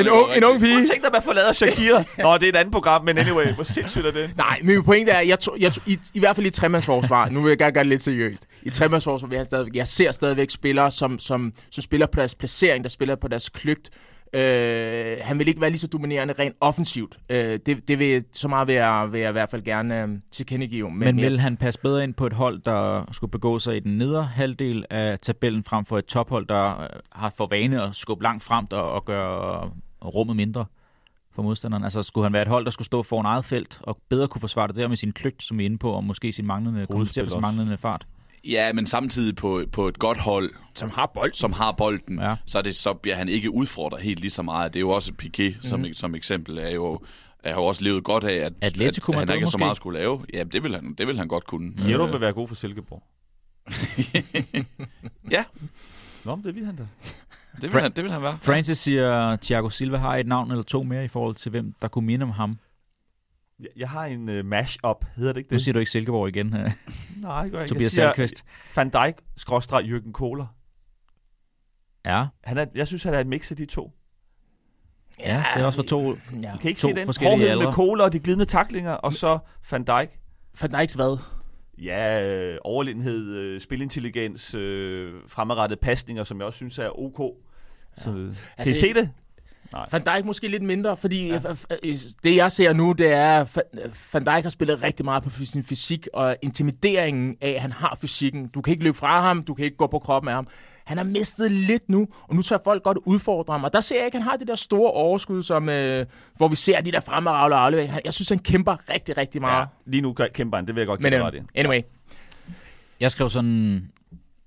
En ung, en ung pige. Tænk dig, man forlader Shakira. Nå, det er et andet program, men anyway, hvor sindssygt er det? Nej, men min pointe er, jeg, to, jeg to, i, i hvert fald i tremandsforsvar, nu vil jeg gerne gøre det lidt seriøst. I tremandsforsvar, jeg, stadig, jeg ser stadigvæk spillere, som, som, som spiller på deres placering, der spiller på deres kløgt, Øh, han vil ikke være lige så dominerende rent offensivt. Øh, det, det vil så meget vil jeg, vil jeg i hvert fald gerne øh, tilkendegive. Men, Men vil jeg... han passe bedre ind på et hold, der skulle begå sig i den nedre halvdel af tabellen, frem for et tophold, der øh, har for vane at skubbe langt frem og, og gøre rummet mindre? for modstanderen? Altså skulle han være et hold, der skulle stå foran eget felt og bedre kunne forsvare det der med sin kløgt, som vi er inde på, og måske sin manglende, sin manglende fart? Ja, men samtidig på, på et godt hold, Som har bold. som har bolden, Ja. så, er det, så bliver han ikke udfordret helt lige så meget. Det er jo også Piqué, mm. som, som eksempel, er jo, er jo også levet godt af, at, Atletico at han ikke har så måske? meget skulle lave. Ja, det vil han, det vil han godt kunne. Jero Øh, vil være god for Silkeborg. ja, Nå, men det vil han da. det vil, han, det vil han være. Francis siger, Thiago Silva har et navn eller to mere i forhold til, hvem der kunne minde om ham. Jeg, jeg har en uh, mash-up, hedder det ikke Nu det? siger du ikke Silkeborg igen, øh, Nej, det gør jeg ikke. Tobias jeg siger. Van Dijk, skråstreg Jürgen Kohler. Ja, Han er, jeg synes, han er et mix af de to. ja, det er også for to. Ja. Kan I ikke To se den? forskellige Hårdheden aldre. med Kohler og de glidende taklinger, og så Van Dijk. Van Dijks hvad? Ja, øh, overlegenhed, øh, spilintelligens, øh, fremadrettede pasninger, som jeg også synes er ok. Så, kan I Altså, se det? Van Dijk måske lidt mindre, fordi ja. det jeg ser nu, det er, at Van Dijk har spillet rigtig meget på sin fysik, og intimideringen af, at han har fysikken. Du kan ikke løbe fra ham, du kan ikke gå på kroppen af ham. Han har mistet lidt nu, og nu tør folk godt udfordre ham. Og der ser jeg ikke, at han har det der store overskud, som, øh, hvor vi ser de der og afleveringer. Jeg synes, han kæmper rigtig, rigtig meget. Ja, lige nu kæmper han, det vil jeg godt Men give øh, ret i. anyway, Jeg skrev sådan,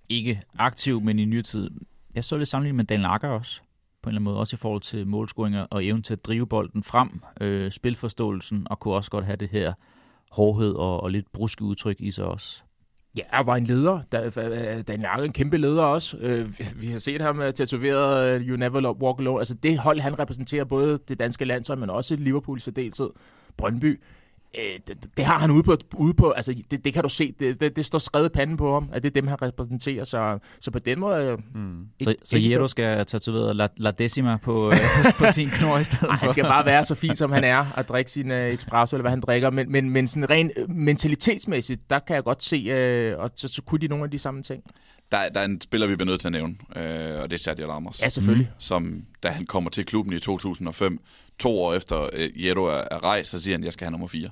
ikke aktiv, men i nyere tid. Jeg så lidt sammenlignet med Daniel Akker også, på en eller anden måde, også i forhold til målscoringer og evnen til at drive bolden frem, øh, spilforståelsen, og kunne også godt have det her hårdhed og, og lidt bruske udtryk i sig også. Ja, han var en leder. Da- Daniel Arke er en kæmpe leder også. Øh, vi- har set ham øh, tatoveret øh, You Never Walk Alone. Altså det hold, han repræsenterer både det danske landshold, men også Liverpool i særdeleshed. Brøndby. Øh, Det, det har han ude på, ude på altså det, det kan du se, det, det, det står skrevet i panden på ham, at det er dem, han repræsenterer. Så, så på den måde... øh, Mm. Så, ikke- så ikke- Jero skal tatovere La, La Decima på, øh, på sin knor i stedet Ej, for. han skal bare være så fin, som han er, at drikke sin øh, espresso, eller hvad han drikker. Men, men, men sådan rent øh, mentalitetsmæssigt, der kan jeg godt se, øh, og så, så kunne de nogle af de samme ting. Der, der er en spiller, vi bliver nødt til at nævne, øh, og det er Sergio Ramos. Ja, selvfølgelig. Som, da han kommer til klubben i 2005, to år efter øh, Jero er, er rejst, så siger han, jeg skal have nummer 4.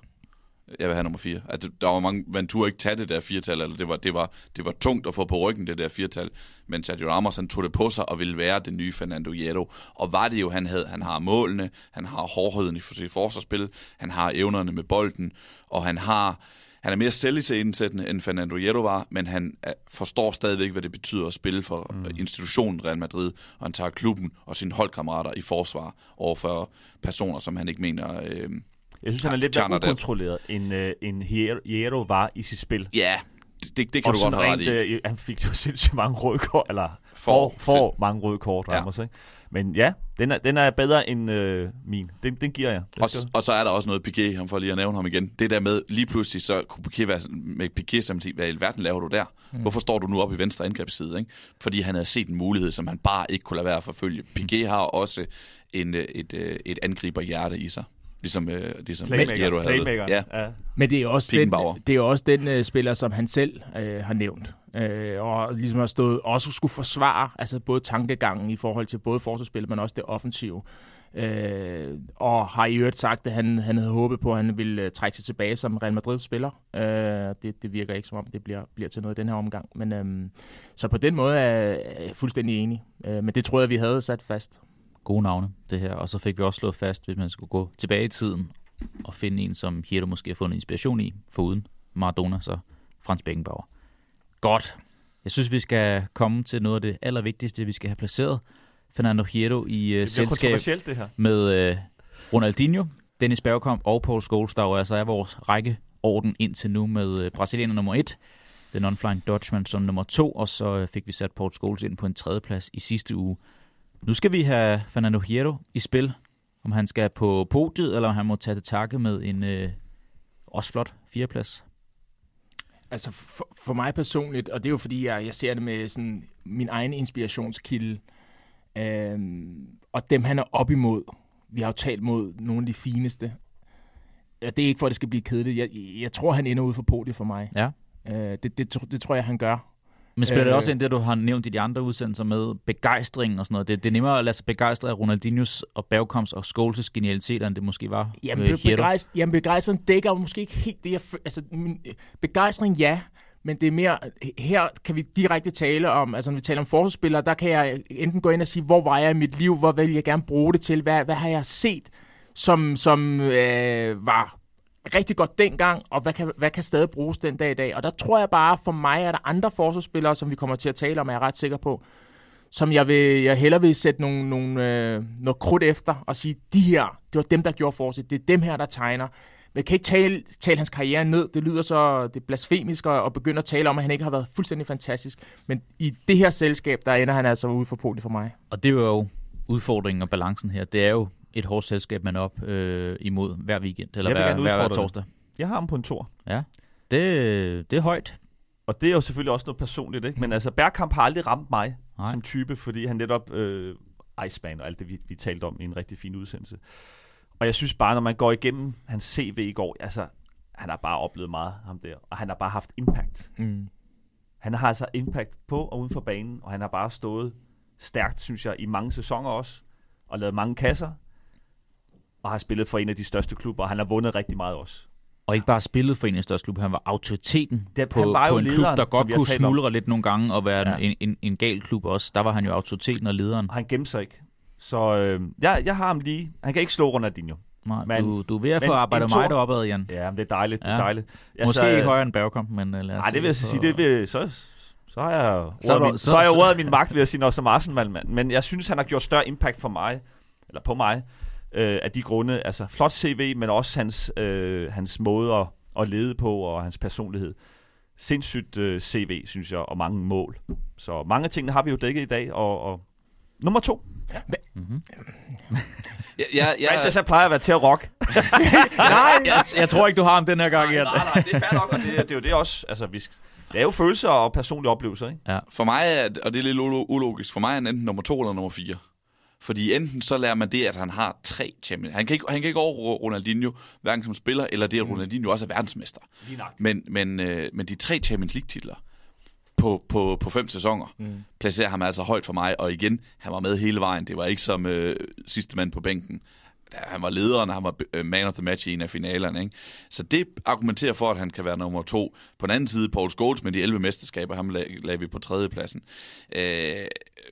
Jeg vil have nummer 4. Altså, der var mange, man turde ikke tage det der firtal, eller det var, det, var, det var tungt at få på ryggen, det der firtal. Men Sergio Ramos, han tog det på sig og ville være den nye Fernando Hierro. Og var det jo, han havde, han har målene, han har hårdheden i sit forsvarsspil, han har evnerne med bolden, og han har, han er mere selvisættende end Fernando Hierro var, men han forstår stadigvæk, hvad det betyder at spille for mm. institutionen Real Madrid, og han tager klubben og sine holdkammerater i forsvar over for personer, som han ikke mener... Øh, Jeg synes, han er lidt mere ukontrolleret, end, øh, end Hier- Hierro var i sit spil. ja, det, det, det kan Og du godt have ret rent, i. øh, han fik jo sindssygt mange røde kort, eller For- for, for mange røde kort, Ja. Ramos, ikke? Men ja, den er, den er bedre end øh, min. Den, den giver jeg. Den Og, skal- og så er der også noget Piqué, ham for lige at nævne ham igen. Det der med, lige pludselig så kunne Piqué være med Piqué som sige, hvad i verden laver du der? Mm. Hvorfor står du nu op i venstre angrebsside? Ikke? Fordi han havde set en mulighed, som han bare ikke kunne lade være at forfølge. Piqué har også en, øh, et, øh, et angriberhjerte i sig. Ligesom, øh, ligesom Playmaker, Hierro havde. playmaker. Ja. ja. Men det er også den, det er også den uh, spiller, som han selv uh, har nævnt. Uh, og ligesom har stået, også skulle forsvare altså både tankegangen i forhold til både forsvarsspillet, men også det offensive. Uh, og har i øvrigt sagt, at han, han havde håbet på, at han ville uh, trække sig tilbage som Real Madrid-spiller. Uh, det, det virker ikke som om, det bliver, bliver til noget i den her omgang. Men, um, så på den måde er jeg fuldstændig enig. Uh, men det troede jeg, vi havde sat fast. Gode navne, det her. Og så fik vi også slået fast, hvis man skulle gå tilbage i tiden og finde en, som Hierro måske har fundet inspiration i, foruden Maradona, så Frans Beckenbauer. Godt. Jeg synes, vi skal komme til noget af det allervigtigste, vi skal have placeret. Fernando Hierro i uh, selskab det her. med øh, Ronaldinho, Dennis Bergkamp og Paul Scholes, der jo altså er vores rækkeorden indtil nu med øh, brasilianer nummer 1, den non-flying Dutchman som nummer 2, og så øh, fik vi sat Paul Scholes ind på en tredjeplads i sidste uge. Nu skal vi have Fernando Hierro i spil, om han skal på podiet, eller om han må tage til takke med en øh, også flot fjerdeplads. Altså for, for mig personligt, og det er jo fordi, jeg, jeg ser det med sådan min egen inspirationskilde, øhm, og dem han er op imod. Vi har jo talt mod nogle af de fineste. Ja, det er ikke for, at det skal blive kedeligt. Jeg, jeg tror, han ender ude for podiet for mig. Ja. Øh, det, det, det tror jeg, han gør. Men spiller øh, det også ind det, du har nævnt i de andre udsendelser med begejstringen og sådan noget? Det, det er nemmere at lade sig begejstre af Ronaldinhos og Bergkamps og Scholes genialiteter, end det måske var Jamen, øh, begejst, jamen begejstring dækker måske ikke helt det, jeg Altså, min, begejstring, ja, men det er mere, her kan vi direkte tale om, altså når vi taler om forsvarsspillere, der kan jeg enten gå ind og sige, hvor var jeg i mit liv, hvor vil jeg gerne bruge det til, hvad, hvad har jeg set, som, som øh, var rigtig godt dengang, og hvad kan, hvad kan stadig bruges den dag i dag. Og der tror jeg bare, for mig er der andre forsvarsspillere, som vi kommer til at tale om, er jeg ret sikker på, som jeg, vil, jeg hellere vil sætte nogle, nogle, øh, noget krudt efter og sige, de her, det var dem, der gjorde forsøg. Det er dem her, der tegner. Men jeg kan ikke tale, tale hans karriere ned. Det lyder så det er blasfemisk at, at begynde at tale om, at han ikke har været fuldstændig fantastisk. Men i det her selskab, der ender han altså ude for polet for mig. Og det er jo udfordringen og balancen her. Det er jo et hårdt selskab, man op øh, imod hver weekend, eller hver, hver, hver torsdag. Jeg har ham på en tor. Ja, det, det er højt. Og det er jo selvfølgelig også noget personligt, ikke? Men altså, Bergkamp har aldrig ramt mig. Nej. som type, fordi han netop øh, Iceman og alt det, vi, vi talte om i en rigtig fin udsendelse. Og jeg synes bare, når man går igennem hans CV i går, altså, han har bare oplevet meget, ham der. Og han har bare haft impact. Mm. Han har altså impact på og uden for banen, og han har bare stået stærkt, synes jeg, i mange sæsoner også, og lavet mange kasser, og har spillet for en af de største klubber, og han har vundet rigtig meget også. Og ikke bare spillet for en af de største klubber, han var autoriteten Det- på, han var på en klub, lederen, der som godt kunne smuldre lidt nogle gange og være Ja. en, en, en gal klub også. Der var han jo autoriteten og lederen. Og han gemte sig ikke. Så øh, jeg, jeg har ham lige. Han kan ikke slå Ronaldinho. Nej, Men- du, du er ved at få arbejdet mig deropad, Jan. Ja, men det er dejligt. Det er dejligt. Måske ikke højere end Bergkamp, men uh, lad os Nej, det vil jeg så sige. Det vil, så, så har jeg Så så, er du- min, så- så, så, har jeg så- ordet min magt ved at sige noget som Arsenal-mand. Men jeg synes, han har gjort større impact for mig, eller på mig, øh, af de grunde. Altså, flot CV, men også hans, øh, hans måde at, at lede på, og hans personlighed. Sindssygt øh, CV, synes jeg, og mange mål. Så mange af tingene har vi jo dækket i dag, og, og nummer to. Mhm. Ja, ja, Ja. ja, Jeg, jeg plejer at være til at rock. Nej, jeg, jeg tror ikke, du har ham den her gang, Jan. nej, nej, det er fair nok, og det, det er jo det også. Altså, vi skal, det er jo følelser og personlige oplevelser, ikke? For mig er, og det er lidt ulo- ulogisk, for mig er han enten nummer to eller nummer fire. Fordi enten så lærer man det, at han har tre Champions. Han kan ikke, han kan ikke over Ronaldinho, hverken som spiller, eller det, at Ronaldinho også er verdensmester. Men, men, øh, men de tre Champions League-titler på, på, på fem sæsoner, mm. placerer ham altså højt for mig. Og igen, han var med hele vejen. Det var ikke som øh, sidste mand på bænken. Da Han var lederen, han var øh, man of the match i en af finalerne. Ikke? Så det argumenterer for, at han kan være nummer to. På den anden side, Paul Scholes med de 11 mesterskaber, ham lag, lag vi på tredjepladsen. Øh,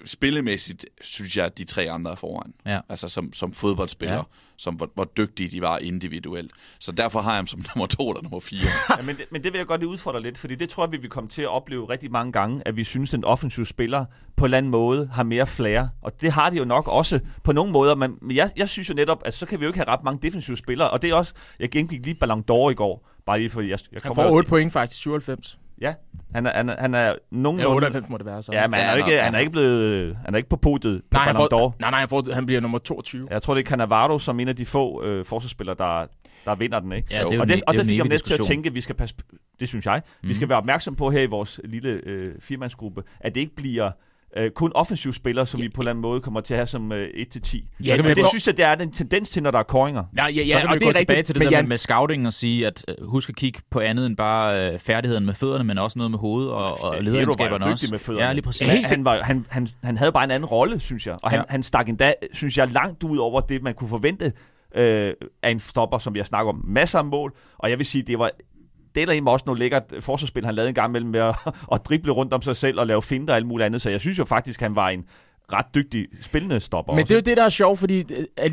spillemæssigt synes jeg, at de tre andre er foran. Ja. Altså som, som fodboldspillere, Ja. som hvor, hvor dygtige de var individuelt. Så derfor har jeg ham som nummer to eller nummer fire. Ja, men, det, men det vil jeg godt lige udfordre lidt, fordi det tror jeg, vi vil komme til at opleve rigtig mange gange, at vi synes, at den offensive spiller på en eller anden måde har mere flair. Og det har de jo nok også på nogle måder, men jeg, jeg synes jo netop, at så kan vi jo ikke have ret mange defensive spillere, og det er også, jeg gengik lige Ballon d'Or i går, bare lige fordi jeg, jeg Han kommer får jo- 8 point faktisk, 97. Ja, han er, han er, han er Ja, nogenlunde... 98 må det være så. Ja, men han er, Ja, ikke, nå, han er ikke blevet, han er ikke på podiet på nej, han Ballon får, d'Or. nej, nej, han, får, han bliver nummer 22. Jeg tror, det er Cannavaro som en af de få øh, forsvarsspillere, der, der vinder den, ikke? Ja, det er jo og det, og det fik en jeg evig næst til at tænke, at vi skal passe, det synes jeg, mm. vi Mhm. skal være opmærksom på her i vores lille øh, firmandsgruppe, at det ikke bliver øh, kun offensive spillere, som vi på en eller anden måde kommer til at have som øh, 1-10. Ja, men det få- synes jeg, det er en tendens til, når der er koringer. Ja, ja, Ja, ja, så kan og vi det gå er tilbage rigtigt, til det men der Jan, med, med scouting og sige, at øh, husk at kigge på andet end bare øh, færdigheden med fødderne, men også noget med hovedet og, og lederegenskaberne også. med fødderne. Ja, lige præcis. Han, han, var, han, han, han havde bare en anden rolle, synes jeg. Og han, Ja. han stak endda, synes jeg, langt ud over det, man kunne forvente øh, af en stopper, som vi har snakket om. Masser af mål, og jeg vil sige, det var det er der også noget lækkert forsvarsspil, han lavede en gang mellem med at, at drible rundt om sig selv og lave finter og alt muligt andet. Så jeg synes jo faktisk, han var en ret dygtig spillende stopper. Men også. det er jo det, der er sjovt, fordi øh,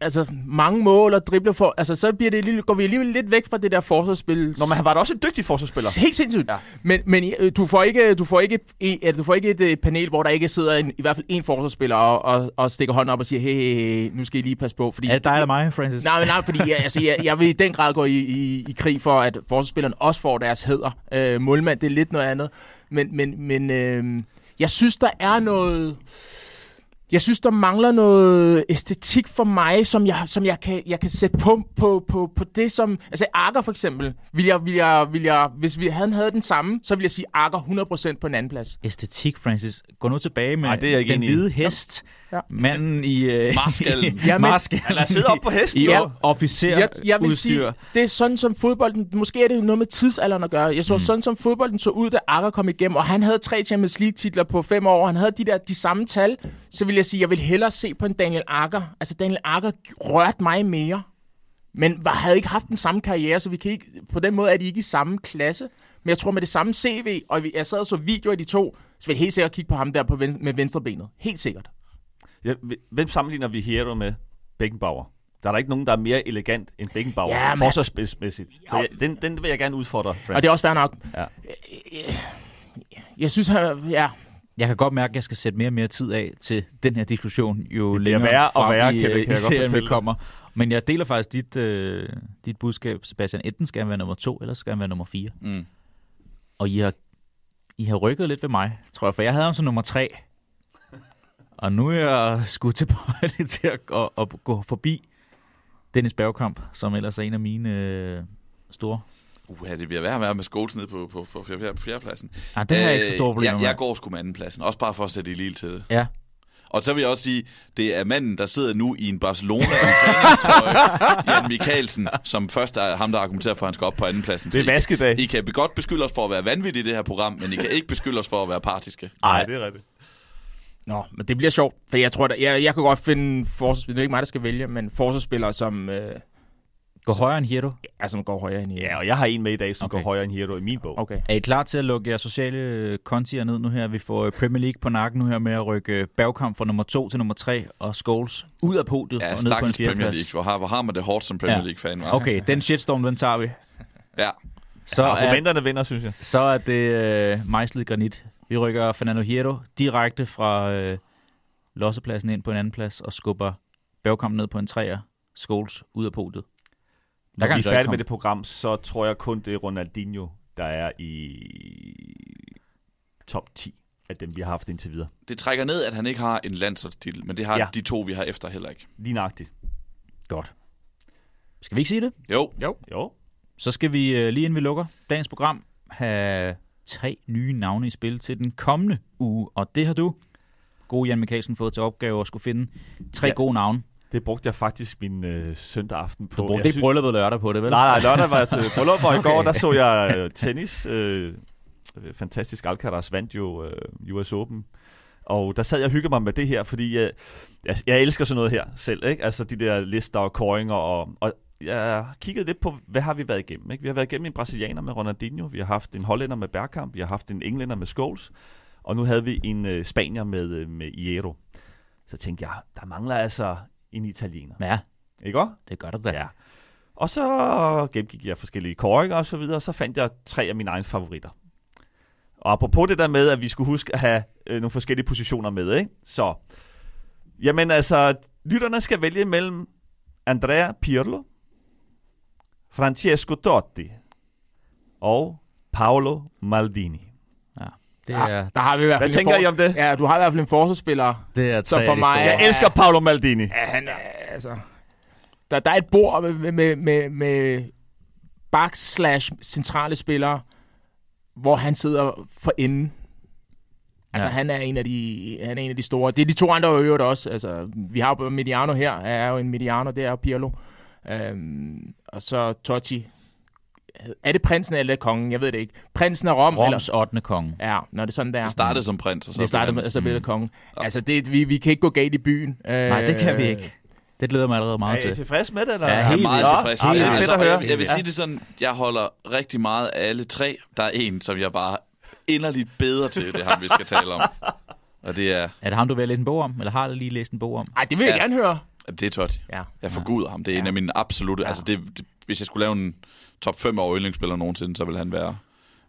altså, mange mål og dribler for... Altså, så bliver det lille, går vi alligevel lidt væk fra det der forsvarsspil. Nå, men han var da også en dygtig forsvarsspiller. Helt sindssygt. Ja. Men, men du får ikke, du får ikke, et, du får ikke et, øh, panel, hvor der ikke sidder en, i hvert fald en forsvarsspiller og, og, og stikker hånden op og siger, hey, hey, hey, nu skal I lige passe på. Fordi, Er det dig eller mig, Francis? Nej, men nej, fordi jeg, altså, jeg, jeg vil i den grad gå i, i, i krig for, at forsvarsspillerne også får deres hæder. Øh, målmand, det er lidt noget andet. Men, men, men øh, jeg synes, der er noget... Jeg synes, der mangler noget æstetik for mig, som jeg, som jeg, kan, jeg kan sætte på, på, på, på det, som... Altså, Akker for eksempel, vil jeg, vil jeg, vil jeg, hvis vi, han havde den samme, så vil jeg sige Akker 100% på en anden plads. Æstetik, Francis. Gå nu tilbage med Nej, det er jeg ikke den hvide hest. Ja. Manden i... Øh, Marskallen. Ja, men- Marskallen. Han er siddet op på hesten. I Ja. officer jeg, jeg vil udstyr. sige, det er sådan som fodbolden, måske er det jo noget med tidsalderen at gøre. Jeg så mm. sådan som fodbolden så ud, da Akker kom igennem, og han havde tre Champions League titler på fem år, han havde de der de samme tal, så vil jeg sige, jeg vil hellere se på en Daniel Akker. Altså Daniel Akker rørte mig mere, men var, havde ikke haft den samme karriere, så vi kan ikke, på den måde er de ikke i samme klasse. Men jeg tror med det samme CV, og jeg sad og så videoer af de to, så vil jeg helt sikkert kigge på ham der på ven, med venstrebenet. Helt sikkert. Ja, hvem sammenligner vi Hero med Beckenbauer? Der er der ikke nogen, der er mere elegant end Beckenbauer, Ja, men- forsvarsspidsmæssigt. Så Ja. jeg, den, den vil jeg gerne udfordre, Frank. Og det er også fair nok. Ja. Jeg synes, han, ja, Jeg kan godt mærke, at jeg skal sætte mere og mere tid af til den her diskussion, jo Det længere værre og frem værre, i, kan- øh, kan jeg i godt serien vi kommer. Men jeg deler faktisk dit, øh, dit budskab, Sebastian. Enten skal han være nummer to, eller skal han være nummer fire. Mm. Og I har, I har rykket lidt ved mig, tror jeg, for jeg havde ham som nummer tre. Og nu er jeg skudt tilbage til at, at, at gå forbi Dennis Bergkamp, som ellers er en af mine øh, store. Uh, det bliver værre og værre med Scholes nede på, på, på fjerde, fjerdepladsen. Ah, det jeg ikke så store Øh, problemer jeg, jeg går sgu med andenpladsen, også bare for at sætte i lille til det. Ja. Og så vil jeg også sige, det er manden, der sidder nu i en Barcelona træningstrøje, Jan Mikkelsen, som først er ham, der argumenterer for, at han skal op på andenpladsen. Det er Så I- vaskedag. I kan godt beskylde os for at være vanvittige i det her program, men I kan ikke beskylde os for at være partiske. Nej, det er rigtigt. Nå, men det bliver sjovt, for jeg tror, der, jeg, jeg kan godt finde forsvarsspillere, det er ikke mig, der skal vælge, men forsvarsspillere, som, øh, Gå højere end Hierro. ja, som går højere end i. Ja, og jeg har en med i dag, som Okay. går højere end Hierro i min bog. Okay. Er I klar til at lukke jeres sociale øh, kontier ned nu her? Vi får øh, Premier League på nakken nu her med at rykke øh, Bergkamp fra nummer 2 til nummer 3 og Scholes ud af podiet Ja, og ned på en Premier. League. Hvor har, hvor har man det hårdt som Premier Ja. League-fan? Okay, den shitstorm, den tager vi. Ja. Så er, Argumenterne vinder, synes jeg. så er det øh, mejslet granit. Vi rykker Fernando Hierro direkte fra øh, lossepladsen ind på en anden plads og skubber Bergkamp ned på en træer. Scholes ud af podiet. Når vi er færdige med det program, så tror jeg kun, det er Ronaldinho, der er i top 10 af dem, vi har haft indtil videre. Det trækker ned, at han ikke har en landsholdstitel, men det har ja. De to, vi har efter heller ikke. Lige nøjagtigt. Godt. Skal vi ikke sige det? Jo, Jo. Så skal vi øh, lige inden vi lukker dagens program have tre nye navne i spil til den kommende uge. Og det har du, gode Jan Mikkelsen, fået til opgave at skulle finde tre Ja. gode navne. Det brugte jeg faktisk min øh, søndag aften på. Du brugte Jeg ikke brylluppet lørdag på det, vel? Nej, nej, lørdag var jeg til bryllup, og i Okay. går der så jeg øh, tennis. Øh, øh, fantastisk Alcaraz vandt jo øh, US Open. Og der sad jeg og hyggede mig med det her, fordi øh, jeg, jeg elsker sådan noget her selv. Ikke? Altså de der lister og koringer. Og, og jeg kiggede lidt på, hvad har vi været igennem? Ikke? Vi har været igennem en brasilianer med Ronaldinho, vi har haft en hollænder med Bergkamp, vi har haft en englænder med Scholes, og nu havde vi en øh, spanier med, øh, med Iero. Så tænkte jeg, der mangler altså en italiener. Ja, Ikke også? det gør det da. Ja. Og så gennemgik jeg forskellige koringer og så videre, og så fandt jeg tre af mine egne favoritter. Og apropos det der med, at vi skulle huske at have øh, nogle forskellige positioner med, ikke? Så, jamen altså, lytterne skal vælge mellem Andrea Pirlo, Francesco Totti og Paolo Maldini. Det Der, er, der har vi i hvert Hvad fald en tænker I om det? Ja, du har i hvert fald en forsvarsspiller. det er tre for af de mig er- Jeg elsker Paolo Maldini. Ja, han er, altså... Der, der er et bord med, med, med, med backs slash centrale spillere, hvor han sidder for enden. Altså, Ja. ja. han, er en af de, han er en af de store. Det er de to andre øvrigt også. Altså, vi har jo Mediano her, er jo en Mediano, det er jo Pirlo. Øhm, og så Totti. Er det prinsen eller kongen? Jeg ved det ikke. Prinsen af Rom? Roms 8. konge. Eller, ja, når det er sådan, der. det startede som prins, og så det startede med, han- så blev det Mm. kongen. Altså, det, vi, vi kan ikke gå galt i byen. Nej, det kan vi ikke. Det glæder jeg mig allerede meget Er I til. tilfreds med det? Eller? Ja, Jeg er helt meget vildt. tilfreds. Ja, det er Altså, fedt at og høre. Jeg, jeg vil sige det sådan, jeg holder rigtig meget af alle tre. Der er en, som jeg bare inderligt bedre til, det er ham, vi skal tale om. Og det er, Er det ham, du vil læse en bog om? Eller har du lige læst en bog om? Ej, det vil jeg Ja. gerne høre. Det er Totti. Ja. Jeg forguder ham. Det er en Ja. af mine absolute... Ja. Altså det, det, hvis jeg skulle lave en top 5 over yndlingsspillere nogensinde, så vil han være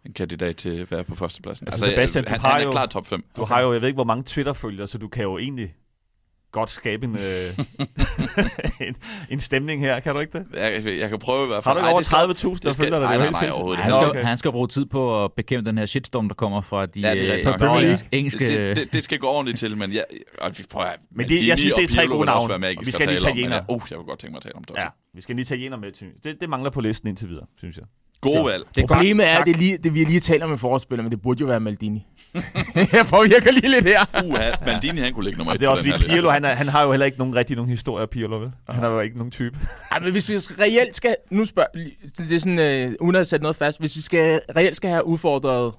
en kandidat til at være på førstepladsen. Altså, Sebastian, du han, har han er jo- klart top 5. Du har jo, jeg ved ikke, hvor mange Twitter-følgere, så du kan jo egentlig godt skabe en, øh, en, en stemning her. Kan du ikke det? Jeg, jeg, kan prøve i hvert Har fald. du det skal- over 30.000, der det følger dig? nej, Det er nej, helt nej, overhovedet Han skal, okay. han skal bruge tid på at bekæmpe den her shitstorm, der kommer fra de Ja, det er øh. Premier. League engelske... Det, det, det skal gå ordentligt til, men jeg, og vi prøver, Men det- jeg synes, det er tre gode navne, Være og vi skal lige tale om, men uh, jeg vil godt tænke mig at tale om Totti. Ja, vi skal en italiener med, synes jeg. det, det mangler på listen indtil videre, synes jeg. Gode valg. Det Problemet er, at det, lige, det vi lige taler med forspiller, men det burde jo være Maldini. jeg påvirker lige lidt her. Uha, Maldini han kunne ligge nummer et det er også fordi. Pirlo, han, er, han har jo heller ikke nogen, rigtig nogen historie, Pirlo, vel? Han har jo ikke nogen type. Ej, men hvis vi reelt skal... Nu spørg... Det er sådan, øh, uden at sætte noget fast. Hvis vi skal, reelt skal have udfordret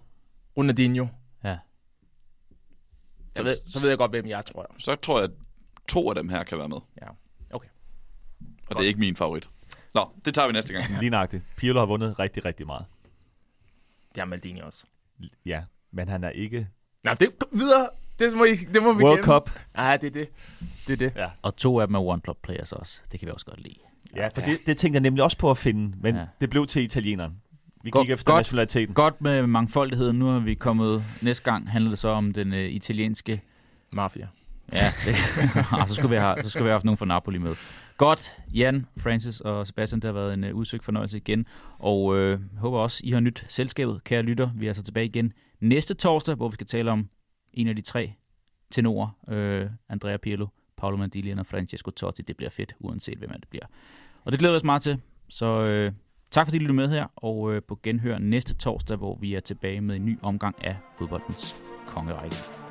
Ronaldinho, Ja. så ved, så ved jeg godt, hvem jeg tror. Så tror jeg, at to af dem her kan være med. Ja. Okay. Og det er ikke min favorit. Nå, det tager vi næste gang. Lige nøjagtigt. Pirlo har vundet rigtig, rigtig meget. Det er Maldini også. Ja, men han er ikke... Nå, det videre. det må, I, det må vi World gemme. Cup. Ja, det er det. Det er det. Ja. Og to af dem er one club players også. Det kan vi også godt lide. Ja, for det, det tænkte jeg nemlig også på at finde, men Ja. det blev til italieneren. Vi gik efter godt. nationaliteten. Godt med mangfoldigheden. Nu har vi kommet... Næste gang handler det så om den øh, italienske... Mafia. Ja, det, ah, så, skulle vi have, så skulle vi have haft nogen fra Napoli med. Godt, Jan, Francis og Sebastian, det har været en uh, udsøgt fornøjelse igen. Og øh, håber også, I har nyt selskabet, kære lytter. Vi er så tilbage igen næste torsdag, hvor vi skal tale om en af de tre tenorer. Øh, Andrea Pirlo, Paolo Mandilian og Francesco Totti. Det bliver fedt, uanset hvem det bliver. Og det glæder vi os meget til. Så øh, tak fordi I lyttede med her, og øh, på genhør næste torsdag, hvor vi er tilbage med en ny omgang af fodboldens kongerække.